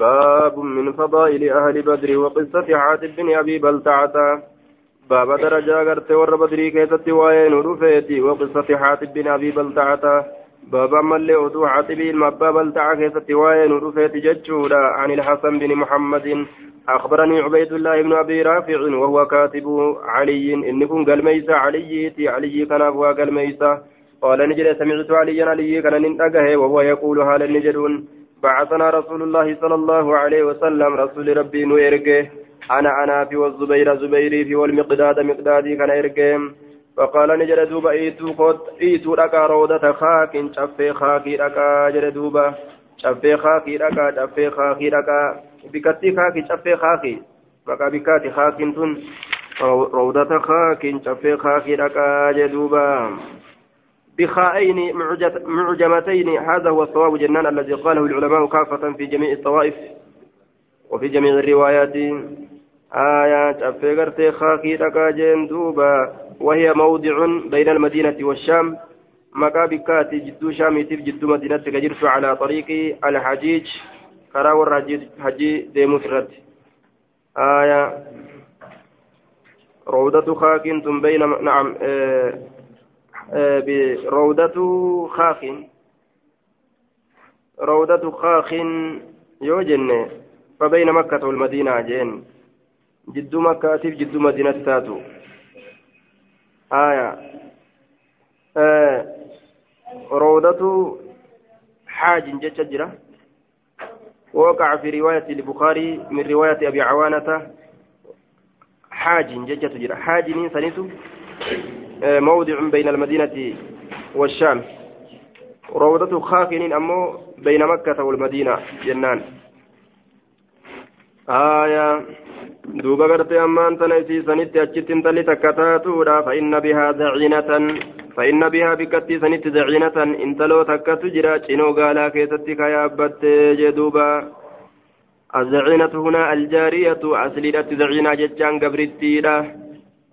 باب من فضائل أهل بدر وقصة حاتب بن أبي بلتعة. باب درجة غرت ور بدري كيست وين رفيتي وقصة حاتب بن أبي بلتعة. باب ملي أدو حاتب المبا بلتعة كيست وين رفيتي ججودا عن الحسن بن محمد. أخبرني عبيد الله بن أبي رافع وهو كاتب علي. إن كن قال ميسى علي علي كان أبوها قال ميسى قال نجد سمعت عليا علي كان ننتقه وهو يقول هذا النجدون بعثنا رسول الله صلى الله عليه وسلم رسول ربي نويرجه أنا أنا في والزبير زبيري في والمقداد مقدادي كان إرجهم فقال نجد دوبا إيتو قد إيتو ركا رودة خاك شفي خاكي ركا جد دوبا. شفي خاكي ركا شفي خاكي ركا بكتي خاكي شفي خاكي. مكا بكاتي خاكي تن رودة خاك شفي خاكي ركا جد دوبا. بخائين معجمتين. هذا هو الصواب جنان الذي قاله العلماء كافة في جميع الطوائف وفي جميع الروايات. آيات أفقرت خاكي تكاجين دوبا. وهي موضع بين المدينة والشام. مكابكات جدو شامي تف جدو مدينة كجرس على طريق الحجيج. كراور حجي ديمسرت آية. روضة خاك بين نعم آه بروضة خاخ. روضة خاخ يوجن فبين مكة والمدينة جين جد مكة جد مدينة تاتو. آية. آه. روضة حاج جتجرة وقع في رواية البخاري من رواية أبي عوانة. حاج جتجرة حاج سنيتو. موضع بين المدينة والشام. روضة خاكن أمو بين مكة والمدينة. جنان. آية. دوبا غرتي أمان تنسي سنت أجت تلي تكتاتورا فإن بها زعينة فإن بها بكتي سنت زعينة إن تلو تكت جرا. شنو قالا كيستي كيابت جدوبا. الزعينة هنا الجارية. أسليلة زعينة جتان قبرتي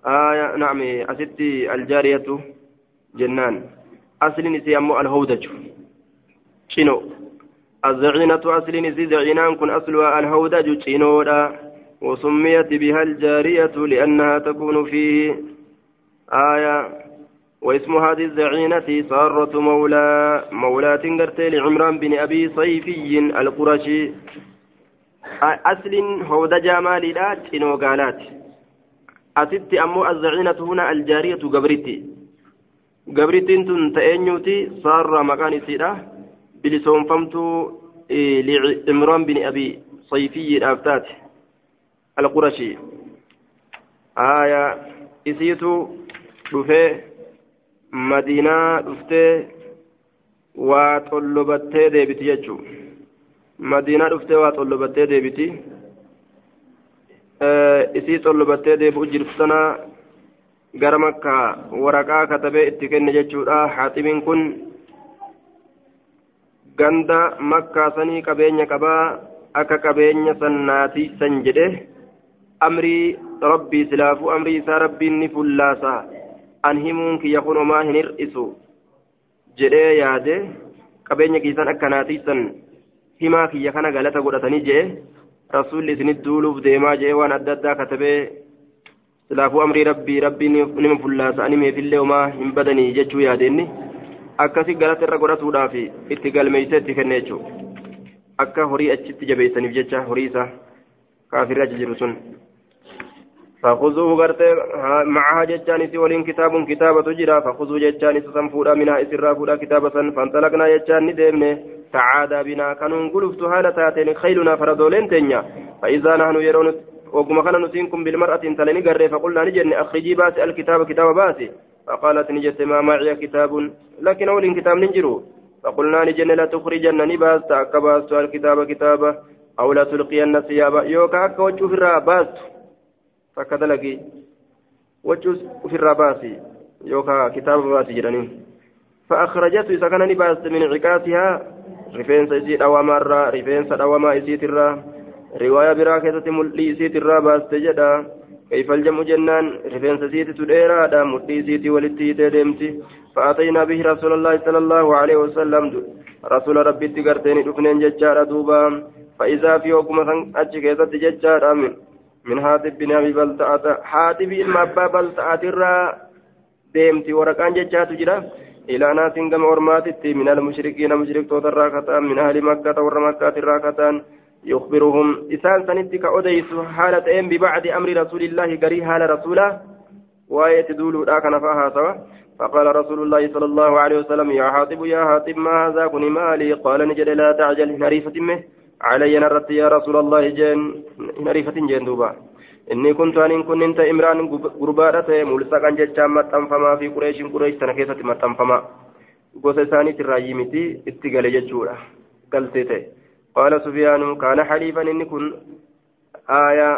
آية نعم أستي الجارية جنان. أصل نسي أمو الهودج. شنو؟ الزعينة أصل نسي زعينان كن أصلها الهودج. شنو وسميت بها الجارية لأنها تكون فيه. آية. واسم هذه الزعينة صارة مولى مولاة قرتي لعمران بن أبي صيفي القرشي. أصل هودجا مالي لا شنو قالات asitti ammoo azzaciinatu huna aljaariyatu gabritti gabrittiin tun ta'eenyuuti saarraa maqaan isiidha bilisoonfamtuu limraan bin abi sayfiyyiidhaaf taate alqurashii aya isiitu dhufee madiinaa dhuftee waa xollobattee deebiti jechuu madiinaa dhuftee waa xollobattee deebiti isii xollobattee deebi'u jirtu sana gara makka waraqaa katabee itti kenne jechuudha haaximiin kun ganda makkaa sanii qabeenya qabaa akka qabeenya sannaati san jedhe amrii rabbii silaafuu amrii isaa rabbiin ni fullaasa an himuun kiyya kun homaa hin hir'isu jedhee yaade qabeenya kiisan akkanaatii san himaa kiyya kana galata godhatanii jedhe isinit duuluuf deemaa jee waan adda addaa katabee silaafuu amrii rabbii rabbii nima fullaasa animeefillee homaa hin badanii jechuu yaadeenni akkasi galata irra godhatuudhaaf itti galmeeysee itti kenne jechuu akka horii achitti jabeeysaniif jecha horii isaa kaafirri achi jiru sun فخذوه غرتي معها جتان ولين كتاب كتابة جرا فخذوا جتان سنفودا منها إسرا فودا كتابة فانطلقنا جتان ندمنا تعادى بنا. كانوا قلفت هالة تاتين خيلنا فردولين تنيا. فإذا نحن يرون وكما كان نسينكم بالمرأة تلني قرر فقلنا نجن أخرجي باسي الكتاب كتاب باسي. فقالت نجت ما معي كتاب؟ لكن أول كتاب ننجرو. فقلنا نجن لا تخرجن نباس تأكباس الكتاب كتابا أو لا تلقين ثيابا يوكا أكا وجه في الراباس. فكذلك وجه في الراباس. يوكا كتاب باسي جرانين. فأخرجت إذا كان نباس من عكاسها rifeensa isii dhawamarraa rifeensa dhawamaa isiitirraa riwaayaa biraa keessatti mul'ii isiitirraa baaste jedha kayfal jamu jennaan rifeensa isiititu dheeraadha mudhii isiitii walitti hiitee deemti fa'aataynaa bihi rasuula allaahi sala allaahu aleyhi wasalam rasuula rabbitti garteeni dhufneen jechaadha duuba فإذا في حكمة أجي ججارا من من حاتب بن أبي بلتعة حاتب المبا بلتعة الرا ديمتي ورقان ججات جرا إلى ناس كما أرماتي من المشركين مشرك توتر من أهل مكة ور مكة الراكتان يخبرهم. إسان سنتك أديس حالة أم ببعد أمر رسول الله قري حال رسوله وآية دولو ذاك نفاها سوا. فقال رسول الله صلى الله عليه وسلم يا حاطب يا حاطب ما هذا؟ كن مالي قال نجد لا تعجل نريفة منه. علي نرت يا رسول الله جن نريفة جن دوبا inni kuntu aniin kunnin ta'e imraan gurbaadha ta'e mulsaqan jechaan maxxanfamaa fi qureeshiin qureesh tana keessatti maxxanfama. Gosa isaaniit irraayyii miti itti gale jechuudha. Galtee ta'e. Qaala sufiyaanu kaana haliifan inni kun aayaa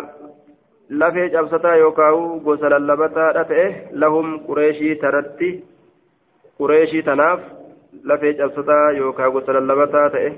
lafee cabsataa yookaan gosa lallabataadha ta'e lahum qureeshii taratti qureeshii tanaaf lafee cabsataa yookaan gosa lallabataa ta'e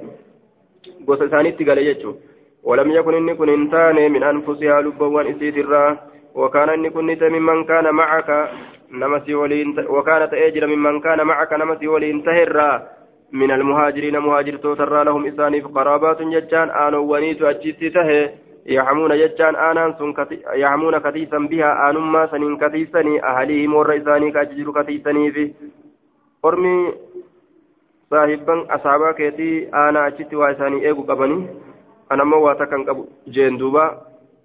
gosa isaaniitti gale jechuudha. ولم يكن إن كن انتان من أنفسها لبوان إسيت الرا. وكان إن كن ممن كان معك نمسي ولين وكانت أجر ممن كان معك نمسي ولين تهرا من المهاجرين مهاجر توتر لهم إسانيف قرابات ججان آنو ونيت أجيتي تهي. يحمون ججان آنان سن كتي يحمون كتيسا بها. آنما سنين كتيسني. أهليهم ور إساني كأججر كتيسني في. أرمي صاحبا أصحابا كيتي آنا أجيتي وإساني إيقو قبني. أنا مواتا كان قبو جين دوبا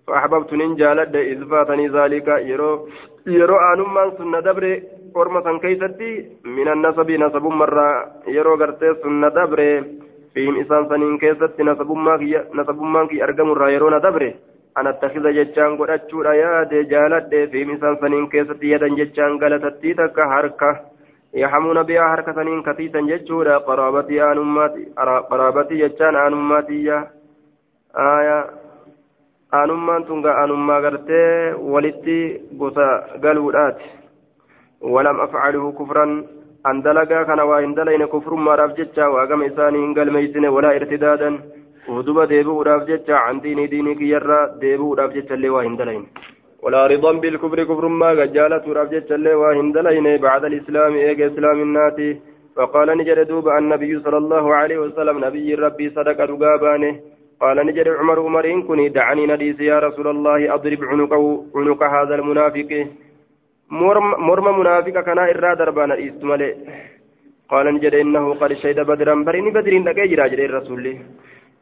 فأحببت ننجالد إذ فاتني ذلك يرو يرو آنما سن دبري orma san keeysatti min annasabi nasabummarraa yeroo gartee sunna dabre fiim isaan saniin keessatti nasabummaan kiyya argamurraa yeroo na dabre an attakiza jechaan godhachuudha yaade jaaladhe fiim isaan saniin keessatti yadan jechaan galatattii takka harka yaxamuuna biyaa harka saniin katiisan jechuudha qaraabatii aanummaati qaraabatii jechaan aanummaatiyya aya aanummaan tun gaa aanummaa gartee walitti gosa galuudhaati. أفعله كفرا أن دلقا كان وإن دلين كفر ما رافجتشا وأقم إساني إن قال ميسن ولا ارتدادا ودوب ديبو رافجتشا عن ديني ديني كيرا ديبو رافجتشا اللي وإن دلين ولا رضا بالكفر كفر ما قجالة رافجتشا اللي وإن دلين بعد الإسلام إيق إسلام الناتي فقال نجد دوب النبي صلى الله عليه وسلم نبي ربي صدق رقابانه قال نجد عمر عمر إن كني دعني نديس يا رسول الله أضرب عنقه عنق هذا المنافق. morma munaafiqa kanaa irraa darbaana dhiistu malee قال نجد إنه قد شهد بدرا. بريني بدرين لك يجرى جري الرسول.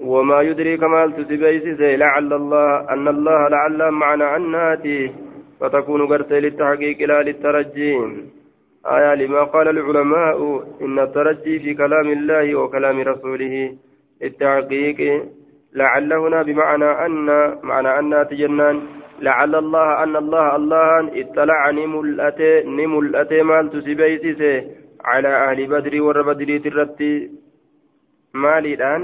وما يدريك ما تسبيسي لعل الله أن الله لعل معنا عناتي فتكون قرت للتحقيق لا للترجي. آية لما قال العلماء إن الترجي في كلام الله وكلام رسوله التحقيق لعل هنا بمعنى أن معنى أن تجنان. لعل الله أن الله الله اطلع نملأت نملأت مال تسبيسيس على أهل بدر ور بدر ترتي. مالي الآن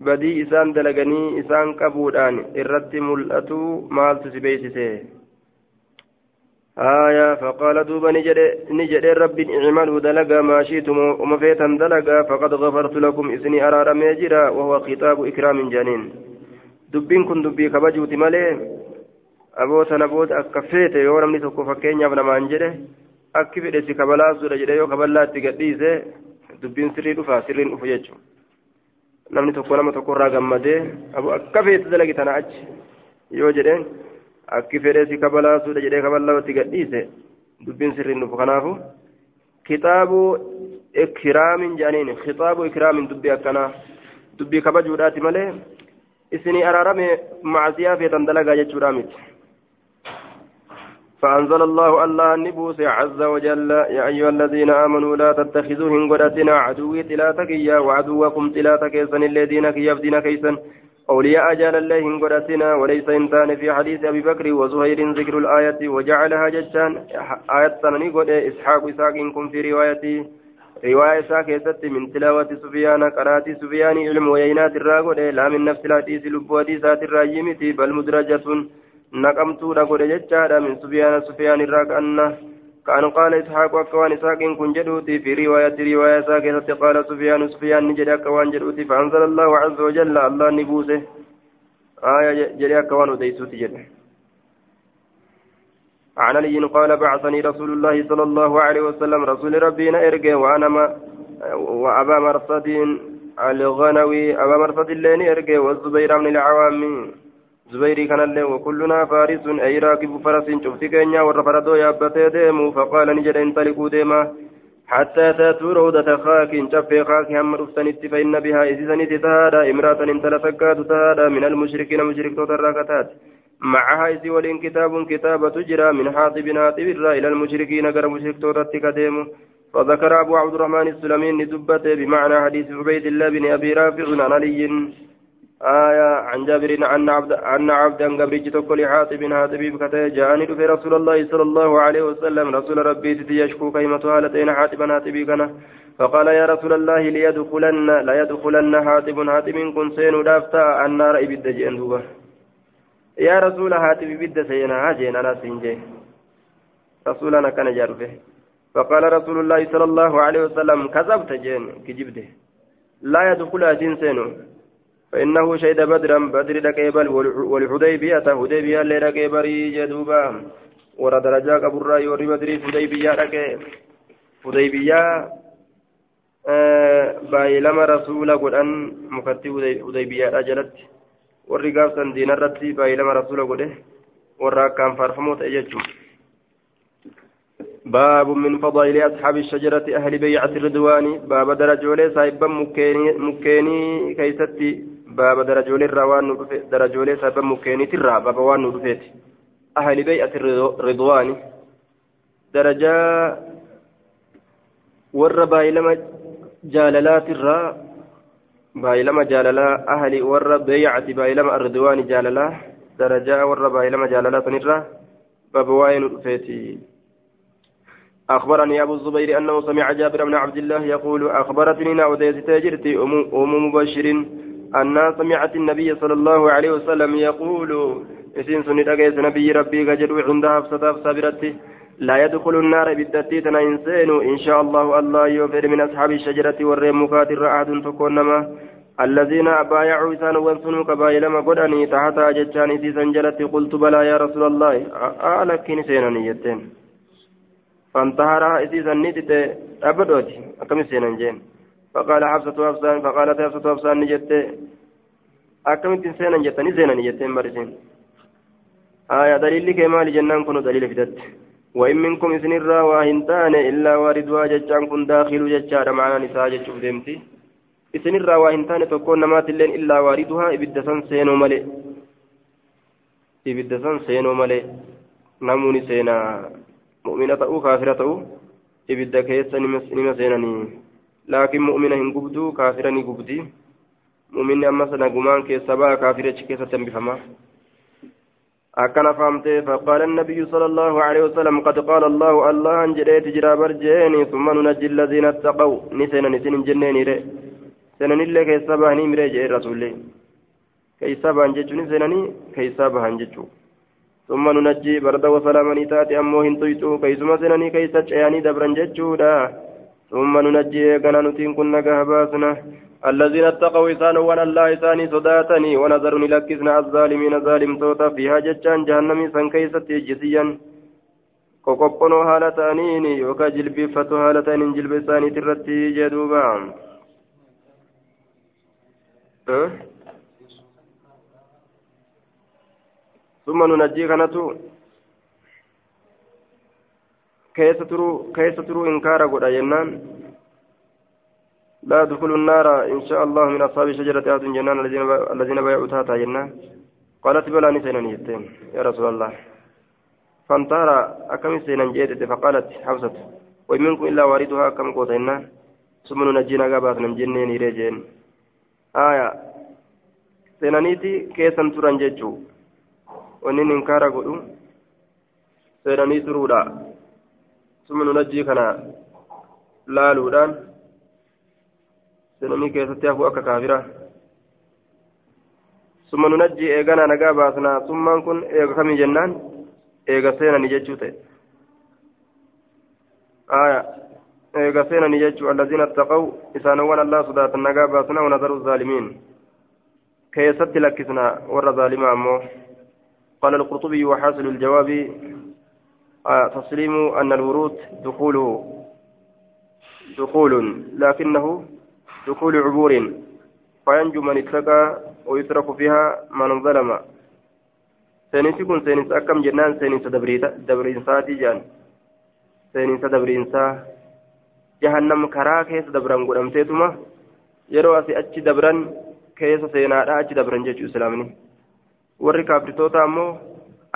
بدي إسان دلقني إسان كبودان إرتي ملأتو مال تسبيسيس آية فقال دوبا نجد رب اعملوا دلقا ما شئتم وما فيتا دلقا فقد غفرت لكم إسني أرار ميجرا وهو خطاب إكرام جنين malee abootana booda akka feete yoo namni tokko fakkeenyaaf namaan jedhe akki fedhe si kabalaasuudha jedhe yoo kaballaa itti gadhiise dubbiin sirrii dhufa sirriin dhufu jechuudha namni tokko nama tokkorraa gammadee akka feete dalagi tana achi yoo jedheen akki fedhe si kabalaasuudha jedhee kaballaa itti gadhiise dubbiin sirriin dhufu kanaafu kitaabu ikiraamin jedhaniin kitaabu ikiraamin dubbii akkanaa dubbii kabajuudhaati malee. isinii araarame macsiyaa feetan dalagaa jechuudha miti فأنزل الله الله النبوس عز وجل يا أيها الذين آمنوا لا تتخذوا هنغدتنا عدوي تلاتك يا وعدوكم تلاتك الذين يفدين كيسا أولياء أجال الله هنغدتنا وليس إنسان في حديث أبي بكر وزهير ذكر الآية وجعلها جشان آية سنني قد إسحاق إسحاق إنكم في روايتي رواية ساكيست من تلاوة سفيان قرات سفيان علم وينات الراغود لا من نفس الحديث لبوة ذات الراجمة بل مدرجة نقمت رغود ججارة من سفيان سفيان الراغ أنه كان قال إسحاق أكوان إسحاق كن جدوتي في رواية رواية ساكيست قال سفيان سفيان نجد أكوان جدوتي فأنزل الله عز وجل الله نبوسه. آية جري أكوان وديسوتي جده عن علي قال بعثني رسول الله صلى الله عليه وسلم رسول ربنا ارجع وأنا ما وأبا مرصد الغنوي أبا مرصد اللين إرقي والزبير من العوام. زبيري كان اللين وكلنا فارس أي راكب فرس شفت كينيا ورفردو يابتي ديمو فقال نجد انطلقوا ديما حتى تاتوا روضة خاك شفي خاك هم رفتنت فإن بها إسسنت تهادا امرأة انتلفكات تهادا من المشركين مشرك تتركتات معها إسي ولين كتاب كتابة تجرى من حاطب حاطب إلى المشركين غير مشرك تترك ديمو فذكر أبو عبد الرحمن السلمي ندبت بمعنى حديث عبيد الله بن أبي رافع عن علي آية عن جابر أن عبد أن عبدا قبرج تقول حاطب حاطب بكته جاءني في رسول الله صلى الله عليه وسلم. رسول ربي يشكو كيمة هالتين حاطبا حاطب كنا. فقال يا رسول الله ليدخلن لا يدخلن حاطب حاطب كن سين دافتا النار إبد جندوبا يا رسول حاطب بد سينا هاجين أنا سنجي رسولنا كان جارفه. فقال رسول الله صلى الله عليه وسلم كذبت جين كجبته. لا يدخل أتنسين فإنه شهد بدرا بدر دكيبل والحديبية حديبية اللي دكيبري جدوبا ورا درجة قبر يوري بدري حديبية دكي حديبية baay'ilama rasuula godhan mukatti hudaybiyaadha jalatti warri gaafsan diinarratti baay'ilama rasuula godhe warra akkaan faarfamoo ta'e jechuudha باب من فضائل أصحاب الشجرة أهل بيعة الرضوان. باب صاحبا مكيني, مكيني كيستي. باب درجولي الروان درجولي صاحبا مكيني ترى باب وان ندفت أهل بيعة الرضوان درجة ور بايلما جاللات الرا بايلما جاللا أهل ور بيعة بايلما الرضوان جاللا درجة ور بايلما جاللات الرا باب وان أخبرني أبو الزبير أنه سمع جابر بن عبد الله يقول أخبرتني نعوديس تاجرتي أم مبشر أن سمعت النبي صلى الله عليه وسلم يقول إسين سني دقيس نبي ربي قجر عند حفصة صابرتي لا يدخل النار بالتتيت إنسان إن شاء الله الله يغفر من أصحاب الشجرة والريم مكاتر أحد تكونما الذين بايعوا إسان وانسنوا كبايلما قدني تحت أجتشاني في سنجلة قلت بلى يا رسول الله. أعلك نسينني يتين. فانتهر إسيسا نيتت أبدوتي. أكم سينا جين فقال حفصة حفصان فقالت حفصة حفصان نجت. أكم سينا جت نسينا نجت مرسين آية دليل كمال جنان كنوا دليل فدت. وإن منكم إسن الرا واهنتان إلا واردها ججان كن داخل ججان معنا نساء ججوف ديمتي إسن الرا واهنتان تكون نمات اللين إلا واردها إبدسان سينو ملئ إبدسان سينو ملئ نموني سينا. mu'mina ta'uu kaafira ta'uu ibidda keessa nima seenanii laakiin mu'mina hin gubduu kaafira ni gubdi mu'minni ammas nagumaan keessa ba'a kaafirichi keessatti hambifama أكن فهمته فقال النبي صلى الله عليه وسلم قد قال الله الله أن جريت جرا برجيني ثم ننجي الذين اتقوا. نسينا نسين جنين ري. سنن اللي كيسابا هني مريجي الرسول كيسابا هنججو نسينني كيسابا هنججو ثم ننجي برد وسلاما تاتي أمو هنتويتو كيسما سنني كيسا جياني دبرا ججودا ثم ننجي كنا نتين كنا كهباسنا الذين اتقوا إسان وأن الله إساني صداتني ونظرني لكسنا الظالمين ظالم توتا فيها جتشان جهنمي سن كيسة جسيا qoqophoonoo haala ta'aniin yookaan jilbiiffatoo haala ta'aniin jilba isaaniitti irratti jedhuuba. ثم ننجي كنتو كيس ترو كيس ترو إنكار قد جنان لا دخول النار إن شاء الله من أصحاب شجرة أهد جنان الذين الذين بايعوا تاتا جنان قالت بلا نسينا نيتين يا رسول الله فانتهر أكم سينا جيتت فقالت حفصة ومنكم إلا واردها كم قوتنا ثم ننجينا قابات نمجنين رجين آية سينانيتي كيسا تران جيتشو wanni ninkaara godhu seenanii turuudha. Summa nunajjii kana laaluudhaan seenanii keessatti hafuu akka kaafira summa nunajjii eeganaa nagaa baasnaa summaan kun eega kamii jennaan eega seenanii jechuu ta'e aya eega seenanii jechuu allaziina attaqaw isaanowwan allaa sodaatan nagaa baasnaa wanazaru zaalimiin keessatti lakkisna warra zaalimaa ammoo قال القرطبي وحاصل الجواب آه تسليم أن الورود دخوله دخول لكنه دخول عبور. فينجو من اتقى ويترك فيها من ظلم. سينسي كن سينس أكم جنان سينس دبرينساتي جان سينس دبرينسا. جهنم كرا كيس دبران قدمتيتما yeroo asii achi dabran keessa seenaadha achi dabran jechuu islaamni warri kaafirtoota ammoo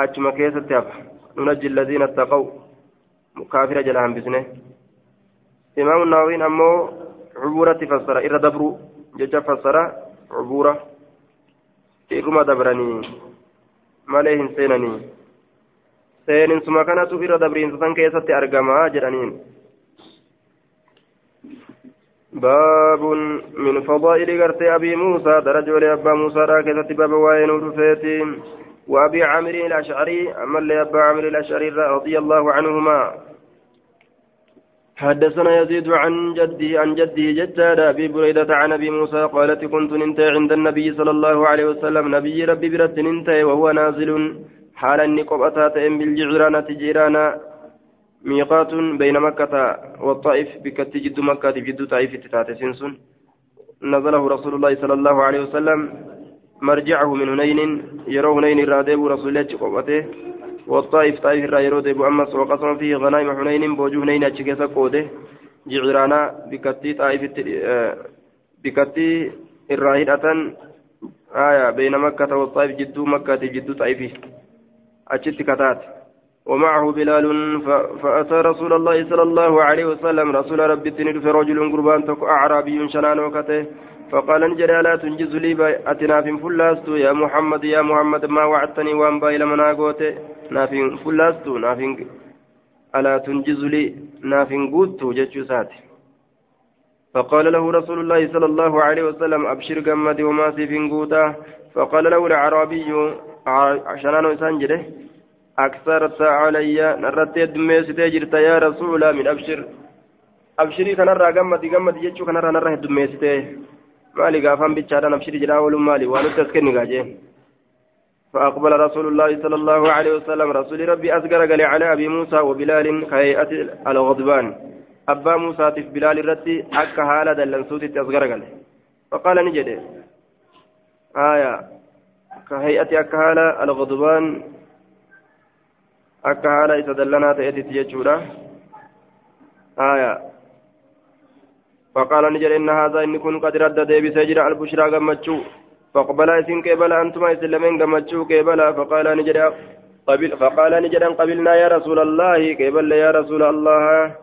achuma keessatti hafa nunajji alladiina attaqaw kaafira jala hambisne imaamu nawawiin ammoo cubuuratti fassara irra dabru jecha fassara cubuura irruma dabranii malee hin seenanii seeninsuma kanatu irra dabriinsa san keessatti argamaa jedhaniin باب من فضائل غرتي أبي موسى درجة لأبا موسى راكزة باب وين ودفيتي وأبي عامر الأشعري أما لأبا عامر الأشعري رضي الله عنهما. حدثنا يزيد عن جدي عن جدي جداد أبي بريدة عن أبي موسى قالت كنت ننتهي عند النبي صلى الله عليه وسلم. نبي ربي برد ننتهي وهو نازل. حال النقب أتاتهم بالجعرانة جيرانا ميقات بين مكة والطائف. بكت جد مكة جد طائف تتاتسنسن. نزله رسول الله صلى الله عليه وسلم. مرجعه من هنين يرى هنين رادب رسول الله قوته والطائف طائف الرايرو ديبو أمس وقسم فيه غنائم حنين بوجه هنين أتشكيس قوده جعرانا بكتي طائف بكتي الراهدة آية بين مكة والطائف جد مكة جد طائف أتشت كتات ومعه بلال فأتى رسول الله صلى الله عليه وسلم رسول ربي الدين في رجل قربان تك أعرابي شنان وكته فقال نجري لا تنجز لي أتنا في فلاست يا محمد يا محمد ما وعدتني وأن بأي لمنا قوتي نافين فلاست نافين ألا تنجز لي؟ نافين قوت جتشو ساتي فقال له رسول الله صلى الله عليه وسلم أبشر قمدي وما سيفين قوتا فقال له الأعرابي شنان وسانجره أكثرت علي نرت دميست جرت يا رسول من أبشر. أبشري كان را قمتي قمتي جتشو كان را نره دميست مالي قافان بيتشارا أبشري جرا ولو مالي وانو تسكني قاجي. فأقبل رسول الله صلى الله عليه وسلم رسول ربي أسقر قال على أبي موسى وبلال كهيئة الغضبان. أبا موسى في بلال الرتي أكا هالة دلنسوتي أسقر قال. فقال نجد. آية. كهيئة أكا هالة الغضبان. akka haala isa dallanaa ta'eetitti jechuudha aya فقال نجر إن هذا إن كن قد رد ديبي سجر البشرى قمتشو. فقبل إسن كيبلا أنتما إسلامين قمتشو كيبلا فقال نجر قبل فقال نجر قبلنا يا رسول الله. كيبل يا رسول الله.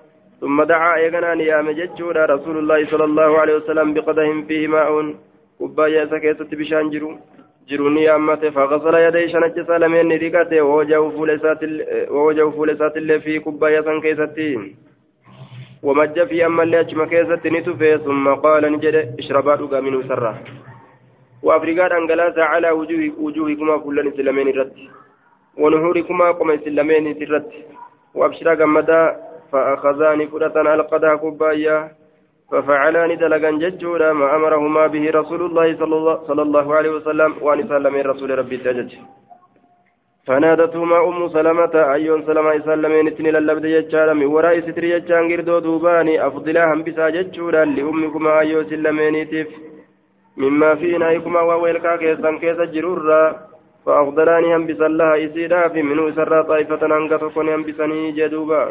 ثم دعا إيغنا يا مججو. رسول الله صلى الله عليه وسلم بقدهم فيه ماء. كبايا سكيتت بشان جرو جروني أمته. فغسل يديه شنج سلمين رقته ووجه فول سات اللي في كباية كيستين ومج في أما اللي أجم كيست نتفي ثم قال نجد إشربا رقا منه سرة وأفريقات أنقلاس على وجوه وجوهكما كل سلمين الرد ونهوركما قم سلمين الرد وأبشرا قمدا فأخذاني فرة ألقدا كبايا ففعلان دلقا ججولا ما أمرهما به رسول الله صلى الله عليه وسلم وأن سلم رسول ربي تجج. فنادتهما أم سلمة أيون سلمة سلمين اتني للبد ججالا من وراء ستر ججان قردو دوباني أفضلا همبسا ججولا لأمكما أيو سلمين تف مما في نايكما وويلكا كيسان كيس جرورا فأفضلاني همبسا لها إسيدا في منو سرى طائفة أنقذكم همبسني جدوبا.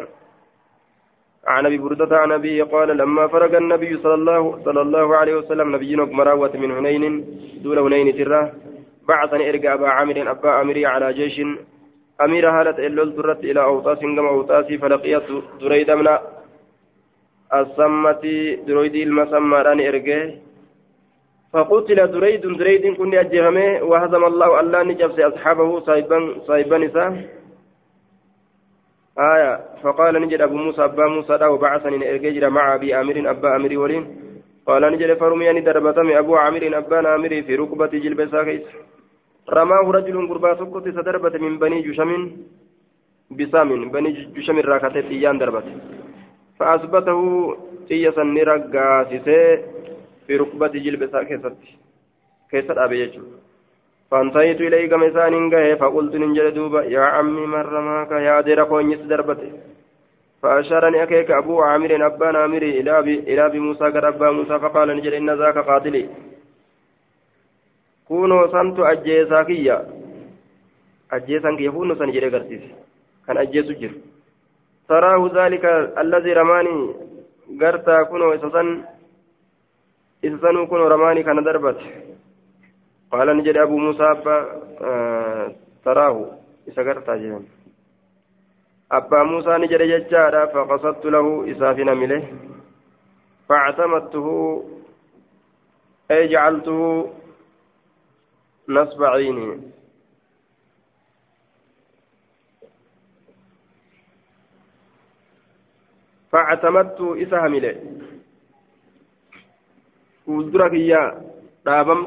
عن أبي بردة عن أبي قال لما فرغ النبي صلى الله صلى الله عليه وسلم نبينا مراوة من هنين دون هنين ترى. بعثني ارجع أبا عامر أبا امري على جيش. أمير هالت الا درت إلى أوطاس كما اوطاسي فلقيت دريد من السمة دريد المسمى راني ارجع فقتل دريد دريد كن أجهمه وهزم الله الله نجبس اصحابه صايبا صايبا نساء آية فقال نجد أبو موسى أبا موسى وبعثني إرجع مع أبي آمر أبا آمر ولين. قال نجد فرميني دربتم أبو عامر أبا آمر في ركبة جلب ساكيس رماه رجل قربا سكت سدربت من بني جشم بسام بني جشم راكتت إيان دربت. فأثبته إيسا نرقا في ركبة جلب ساكيست كيست أبي يجو فانتهيت إليه كما إنجاه فقلت ننجل دوبا يا عمي من رماك؟ يا دير قونيس دربته فأشارني أكيك أبو عامر أبا نامري إلى أبي إلى أبي موسى قد أبا موسى فقال نجل إن ذاك قاتلي kunoo santu ajjeesaa kiyya ajjeesaan kiyya kunoo san jedhee garsiise kan ajjeesu jiru taraahu zaalika allazii ramaanii gartaa kunoo isa san isa sanuu kunoo ramaanii kana darbate qaala ni jedhe abuu muusaa abba taraahu ni jedhe jechaadha faqasattu lahu isaaf hin amile فاعتمدته أي جعلته نصب عيني فاعتمدت إسهم إليه fuuldura kiyya dhaabam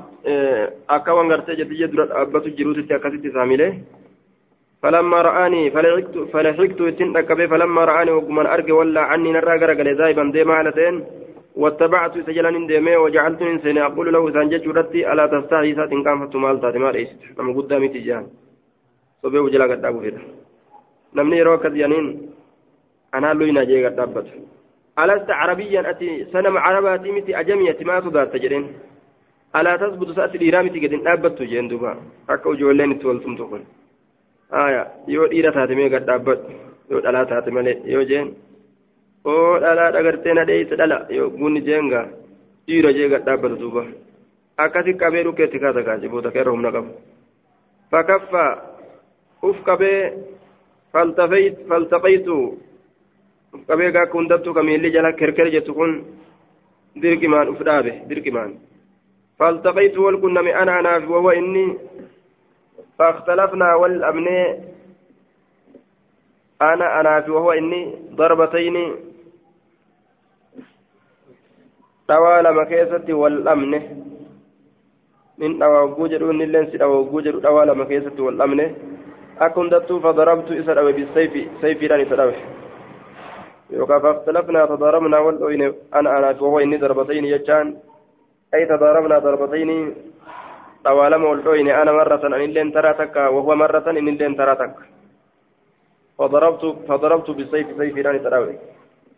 akka waan gartee jettiyya dura dhaabbatu jiruutitti akkasitti saamilee فلما رآني فلحقت إتن أكبي فلما رآني وقمان أرجع ولا عني نرى غرقل زايبا ديما على واتبعت سجلان ديمي وجعلت إنسان أقول له سانجت رتي ألا تستحي سات كان فتمال تاتي ما رئيست نم قدامي تجان صبي وجلا قد أبو فيدا نمني روك ديانين أنا لوينا جي قد أبت ألست عربيا أتي سنم عرباتي متي أجمية ما صدات تجرين. ألا تثبت سأت الإيرامي تجدين. أبت جين دوبا. أكو جولين تولتم تقول. آية يو إيرا تاتي مي قد أبت يو ألا تاتي ملي يو جين oo dhalaadha gartee na dheeysa dhala gunni jeenga dhiira jeega dhaabbata duuba akkasi qabee dhukkeetti kaasa kaase booda keerra humna qabu fakaffa uf qabee faltaqaytu uf qabee gaakka hundattuu kamiilli jala kerker jettu kun dirqimaan uf dhaabe dirqimaan فالتقيت والكن من أنا أنا وهو إني فاختلفنا والأبناء أنا أنا وهو إني ضربتين lama keessatti wal dhabne nin dhawaaguu jedhu inni illeen si dhawaaguu jedhu dhawaa lama keessatti wal dhabne akka hundattuu fadarabtu isa dhawe bisayfi sayfiidhaan isa dhawe yookaan fakhtalafnaa tadaarabnaa wal dhoyne ana anaaf wahuwa inni wal dhoyne ana marratan anilleen taraa takka wahuwa marratan innilleen taraa takka فضربت فضربت بالسيف سيفي راني تراوي.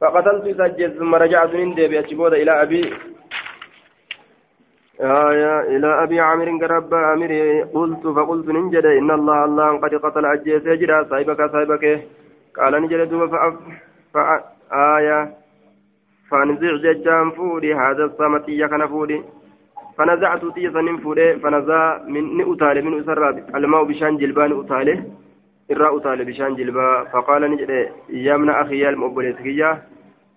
فقتلت سجد ثم رجعت نندي بأتشبود إلى أبي آية إلى أبي عامر قرب عامر قلت فقلت ننجد إن الله الله قد قتل أجيس يجرى صاحبك صاحبك. قال نجد دوب فأف فأ آية. فانزع ججان فودي هذا الصمتي كان فودي فنزعت تيسا فودي فنزع من أتالي من أسر الماء بشان جلبان utaale bishaan jilbaa faqaala ni jedhe yamna akhi yaa ilma obboleessa kiyya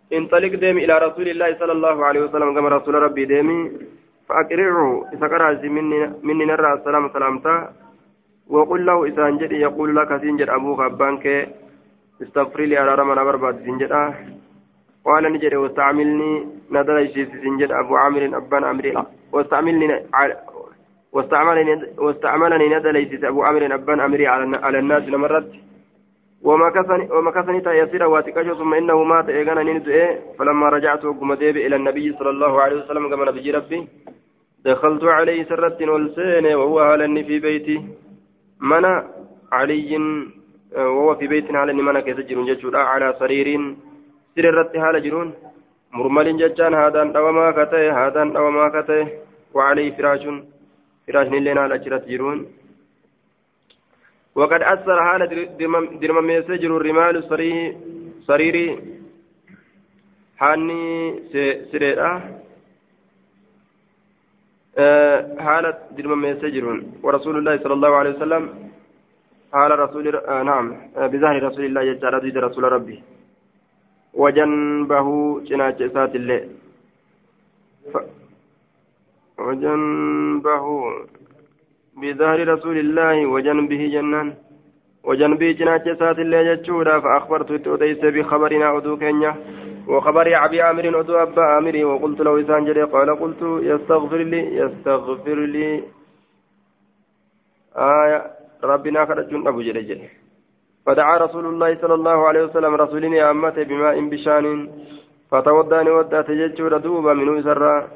انطلق ديم إلى رسول الله صلى الله عليه وسلم كما رسول ربي ديمي. فأقرعه إذا قرأت مني, مني نرى السلام سلامتا. وقل له إذا يقول لك سنجد أبوك أبانك. استغفر لي على رمنا برباد سنجد قال نجد واستعملني. نظر سنجد أبو عامر أبان أمري واستعملني واستعملني واستعملني ندى ليس أبو عمرو أبان أمري على الناس لمرت ومكثني تيسير واتكشف ثم إنه مات. إيغانا نندئ فلما رجعت وقم إلى النبي صلى الله عليه وسلم كما نبي ربي دخلت عليه سرة والسين وهو هالني في بيتي. منى علي وهو في بيت منى كيف جرون ججورا على سرير. سررت هال جرون مرمل ججان هذا دوما كته هذا دوما كته وعليه فراش فراش لنا على أجرة جرون وقد أثر حال درم ميسجر الرمال سريري حاني سريرة حالة درم ميسجر ورسول الله صلى الله عليه وسلم حال رسول نعم بظهر رسول الله جل رسول ربي وجنبه جناج سات الله ف... وجنبه بظهر رسول الله وجنبه جنان. وجنبه جناج سات الله جتشورا فأخبرت تؤتيس بخبرنا أدو كينيا. وخبر أبي عامر أدو أبا عامر. وقلت له إسان جري قال قلت يستغفر لي يستغفر لي. آية ربنا خرجون أبو جري فدعا رسول الله صلى الله عليه وسلم رسولني أمته بماء بشان فتوداني ودأت جتشورا دوبا منو سرا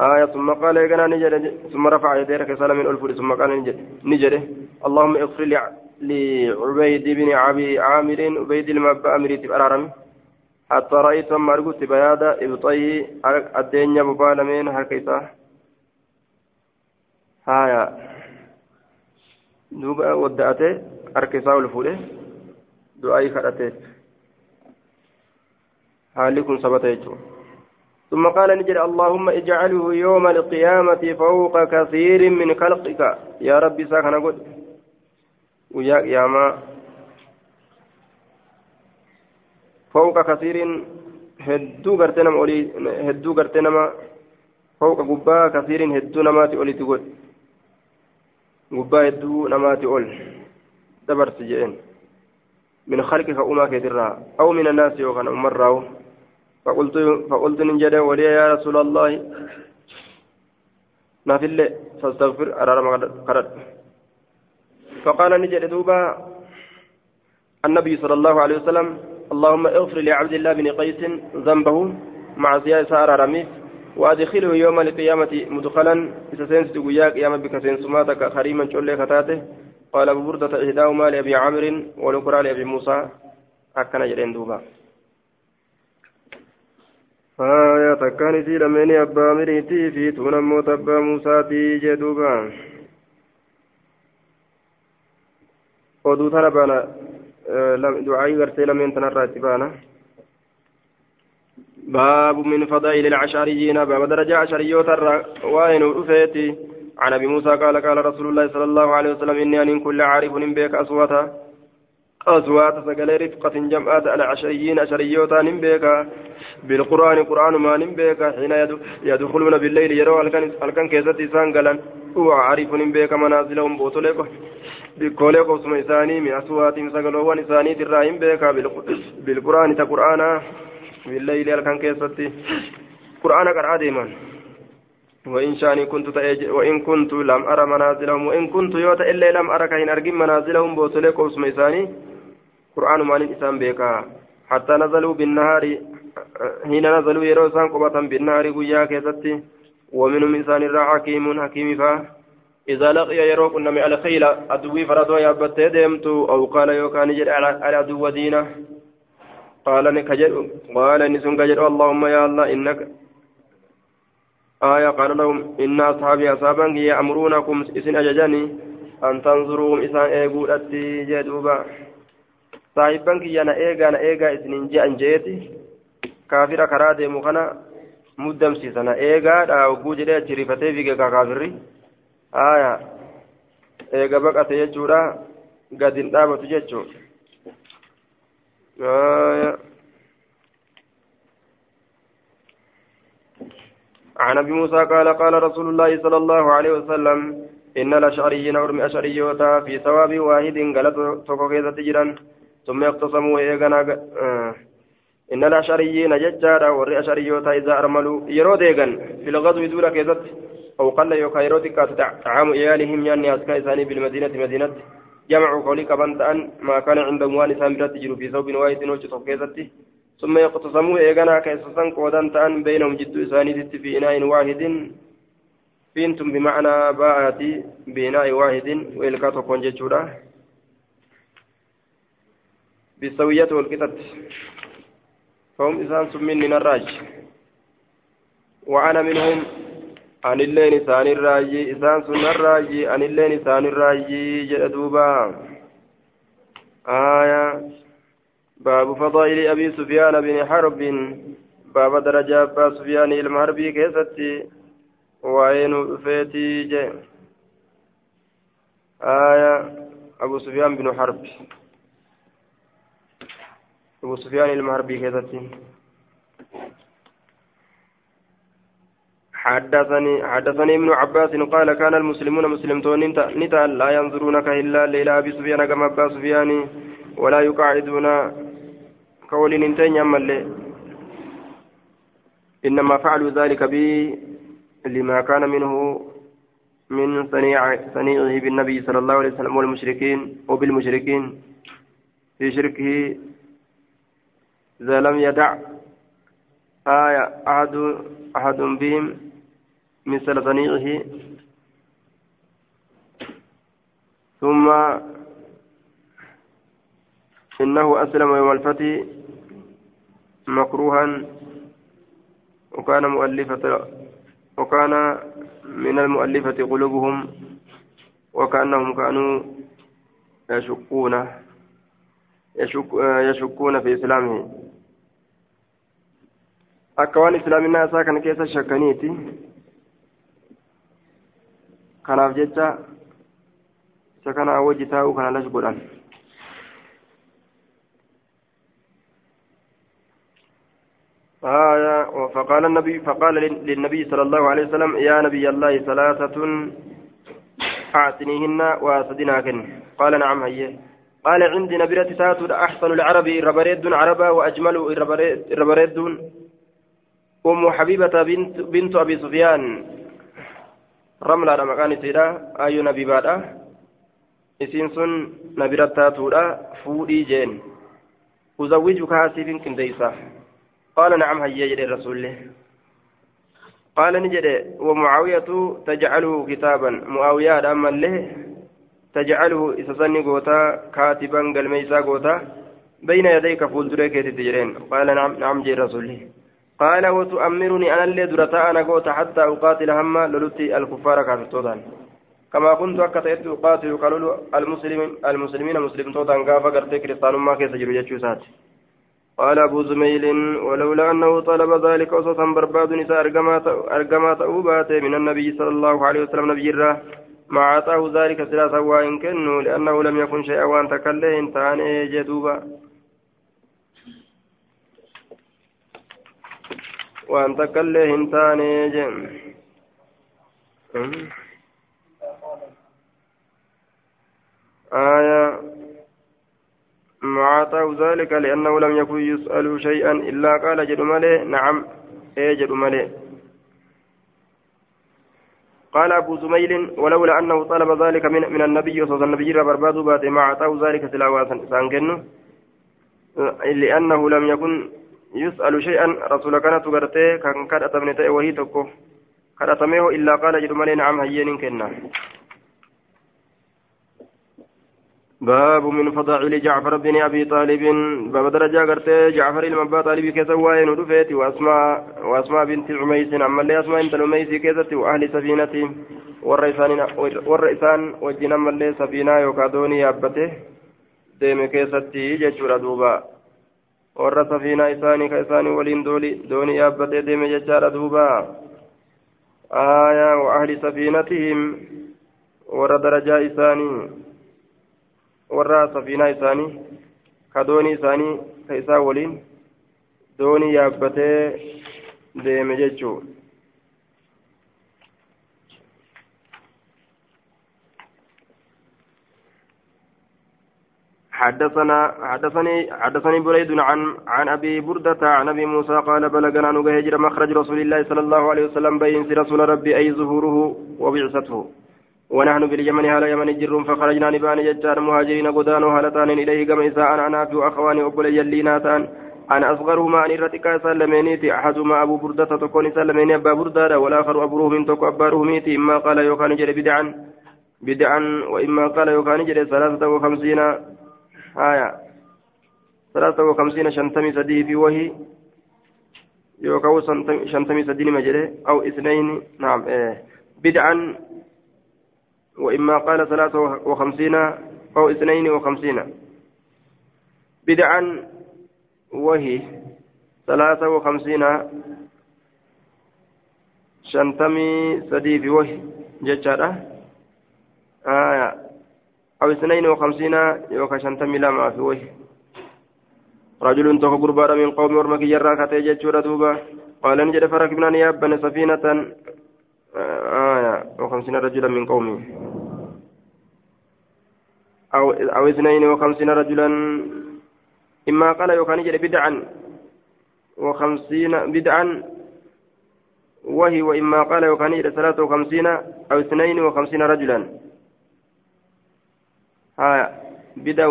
آية ثم قال يقنا نجد ثم رفع يديه كسالة من ثم قال نجد اللهم اغفر لعبيد بن أبي عامر عبيد المبا أمري أرارم حتى رأيت أما أرقت بياض إبطيه الدنيا مبالمين هكذا. هايا دوبا ودأته أركسا والفوله دعائي خرأته حالي كن سبته ثم قال نجل اللهم اجعله يوم القيامة فوق كثير من خلقك يا ربي ساكن قد ويا قيامة فوق كثير هدو أولي هدو غرتنا فوق قبا كثير هدو نماتي أولي تقول قبا هدو نماتي أول. دبر سجين من خلقك أما كثيرا. أو من الناس يوغن أمر فقلت فقلت نجد ولي يا رسول الله. نافل فاستغفر. قرأت فقال نجد دوبا النبي صلى الله عليه وسلم اللهم اغفر لعبد الله بن قيس ذنبه. مع زيادة رميس. وأدخله يوم القيامة مدخلا إذا سينس تقوياك يا مبك سينسماتك خريما شولي خطاته. قال أبو بردة إحداهما لأبي عامر والأخرى لأبي موسى. أكن جرين دوبا. آية تكاني في لمن أبا مريتي في تونمو تبا موسى في جدوبا oduu tana baana du'aayii gartee lameen tanarraatti baana باب من فضائل العشريين باب درجة عشريوت وين رفيتي؟ عن أبي موسى قال قال رسول الله صلى الله عليه وسلم إني أن كل عارف بك اصواتا أصوات سقل رفقة جمعات العشريين عشريوتا نمبيكا بالقرآن قرآن ما نمبيكا حين يدخلون بالليل يروا الكن كيست سانقلا وعارف نمبيكا منازلهم بوتوليكو بكوليكو اسم إساني من أصواتهم سقلوان إساني تراهم بيكا بالقرآن تقرآنا. بالليل الكن كيست قرآن قرآ ديما وإن شاني كنت وإن كنت لم أرى منازلهم وإن كنت يوتا إلا لم أرى كهن أرجم منازلهم بوتوليكو اسم إساني قرآن مان إسان بيكا. حتى نزلوا بالنهار حين نزلوا يروا إسان قبة بالنهار قيا كيستي. ومنهم إنسان حكيم حكيم فا. إذا لقي يروا كنا على خيل أدوي فردوا يابت ديمت أو قال يوكان جل على عدو دينه قال نكجر قال نسون كجر اللهم يا الله إنك آية قال لهم إن أصحابي أصحابا يأمرونكم إسن أججني أن تنظروا إسان إيقود أتي جدوبا saahibban kiyya na eegaa na eegaa isiniin je'an je'eeti kaafira karaa deemu kana muddamsiisa na eegaadha hogguu jedhee achi rifatee fiige ka kaafirri aya eega baqate jechuudha jechuu عن أبي موسى قال قال رسول الله صلى الله عليه وسلم إن الأشعريين ارمي اشعريوتا في ثواب واحد قالت فوق تجرا ثم يقتصموا إيغانا آه. إن الأشعريين ججارا وري أشعريوتا إذا أرملوا يرو ديغن في الغزو دولا كيزت أو قل يوكا يرو طعام إيالهم يعني أسكا إساني بالمدينة مدينة جمعوا قولي كبنتان ما كان عندهم وان إسان برات تجروا في ثوب واحد وجه كيزت ثم يقتصموا إيغانا كيسسان قودان تأن بينهم جد إساني في إناء واحد. فينتم بمعنى باءتي بإناء واحد وإلكا تكون ججورا بالسوية والقطط فهم إسان سمين من الراج. وأنا منهم اللين إسان الراجي إسان سن الراجي عن اللين إسان الراجي جدوبا آية باب فضائل أبي سفيان بن حرب باب درجة أبا سفيان المحربي كيستي وعين فيتي جي آية أبو سفيان بن حرب أبو سفيان المهربي كذاتين حدثني حدثني ابن عباس قال كان المسلمون مسلمون نتا لا ينظرونك إلا إلى أبي سفيان كما أبا سفيان ولا يقعدون. قول ننتين يمل إنما فعلوا ذلك بي لما كان منه من صنيع صنيعه بالنبي صلى الله عليه وسلم والمشركين وبالمشركين. في شركه إذا لم يدع آية أحد أحد بهم مثل صنيعه ثم إنه أسلم يوم الفتح مكروها وكان مؤلفة وكان من المؤلفة قلوبهم وكأنهم كانوا يشكون يشك يشكون في إسلامه. أكوان إسلام الناس كان كيس شكنيتي كان في جتا سكن أوجتاه كان لشقلا آية فقال النبي فقال للنبي صلى الله عليه وسلم يا نبي الله ثلاثة أعطنيهن وأسدناكن قال نعم هي قال عندي نبرة تاتو أحسن العرب ربريد عربا وأجمل ربريد أم حبيبة بنت, بنت أبي سفيان مكان سيدا أي نبي بعد isiin sun na bira taatuudha fuudhii jeen uzawwijuka hasiifin qindeeysa qaala nacam hayyee jedhe rasuulli qaala ni jedhe wamucaawiyatu tajcaluhu kitaaban mu'aawiyaadha ammallee tajcaluhu isa sanni gootaa kaatiban galmeeysaa gootaa bayna yadayka fuulduree keetitti jedheen qaala nacam jee rasuulli قال وتؤمرني أنا اللي درتا أنا قوت حتى أقاتل هم لولتي الكفار كافرتوتان كما كنت أكتئت أقاتل قالوا المسلم المسلمين مسلم توتان قافا قرتي كريستان ما كيس جلو جتشوسات قال أبو زميل ولولا أنه طلب ذلك أصوصا برباد نساء أرقما تأوبات من النبي صلى الله عليه وسلم نبي الله ما أعطاه ذلك ثلاثة وإن كنوا لأنه لم يكن شيئا وأن تكله انتهان جدوبا. وأن تكله انتهان جم آية ما أعطاه ذلك لأنه لم يكن يسأل شيئا إلا قال جد ملي نعم إيه جد ملي قال أبو زميل ولولا أنه طلب ذلك من, من النبي صلى الله عليه وسلم برباد بات ما أعطاه ذلك تلاوة لأنه لم يكن يسأل شيئا رسول كانت غرته كان كان أتمنى وهي تكو. كان أتمنى إلا قال جد ملي نعم هيين كنا باب من فضائل جعفر بن أبي طالب. باب درجة قرت جعفر المبا طالب كيس وين ودفيت وأسماء وأسماء بنت عميس. أما اللي أسماء انت العميس كيست وأهل سفينة والرئيسان والرئيسان وجنا ملي سفينة يوكادوني يابته. ديم كيستي جچورا دوبا. Warra safiinaa isaanii ka isaanii waliin doonii yaabbatee deeme jechaadha duuba aayaa wa ahli safiinatihim warra darajaa isaanii warra safiinaa isaanii ka doonii isaanii ka isaa waliin doonii yaabbatee deeme jechuu حدثنا حدثني حدثني بريد عن عن أبي بردة عن أبي موسى قال بلغنا نجهجر مخرج رسول الله صلى الله عليه وسلم بين رسول ربي أي ظهوره وبعثته. ونحن باليمن هالا يمن جر فخرجنا نبان ججار مهاجرين قدان هالتان إليه كما إساء أنا في أخواني أقول يلينا تان أنا أصغرهما أن إرتكا سلمينيتي أحدهما أبو بردة تكون سلميني أبا بردة والآخر أبو روهم تكو أبا روهميتي إما قال يوكان جري بدعا بدعا وإما قال يوكان جري ثلاثة وخمسين آية ثلاثة وخمسين شنتمي سدي في وهي يوكاو شنتمي سدي مجري أو اثنين نعم إيه بدعا وإما قال ثلاثة وخمسين أو اثنين وخمسين. بدعا وهي ثلاثة وخمسين شنتمي سدي في وهي ججارة آية أو اثنين وخمسين يوكا شنتمي لما في وهي رجل تخ قربان من قوم ورمك يرى كتي ججورة دوبا قال نجد فركبنا نيابا سفينة. آية وخمسين رجلا من قومه أو أو اثنين وخمسين رجلا. إما قال يوكان جل بدعا. وخمسين بدعا. وهي وإما قال يوكان جل ثلاثة وخمسين أو اثنين وخمسين رجلا. ها بدع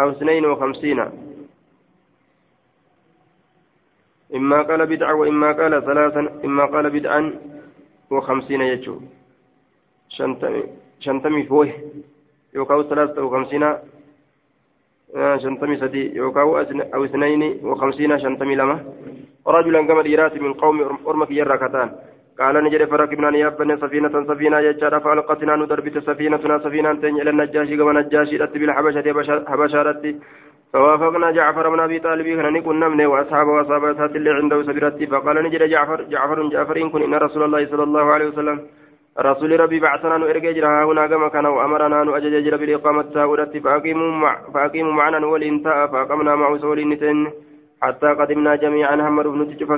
أو اثنين وخمسين. إما قال بدعة وإما قال ثلاثا إما قال بدعا وخمسين يجو. شنتمي شنتمي فوه. يوكاو ثلاثة وخمسين شنتمي سدي. يوكاو أو اثنين وخمسين شنتمي لما. رجلا كما ديرات من قوم أرمك يركتان قال نجري فركبنا نيابنا سفينة سفينة يجار فألقتنا ندربت سفينتنا سفينة إلى النجاشي كما نجاشي رت بالحبشة حبشة فوافقنا جعفر بن أبي طالب هنا نكون نمني وأصحابه وأصحابه اللي عنده سبيرتي فقال نجري جعفر جعفر جعفر إن كن إن رسول الله صلى الله عليه وسلم رسول ربي بعثنا نرجع جرها هنا كما كان وأمرنا نؤجج جرى بالإقامة تاورت فأقيموا مع فأقيموا معنا والإنتاء فأقمنا مع سول نتن. حتى قدمنا جميعا هم بن تجف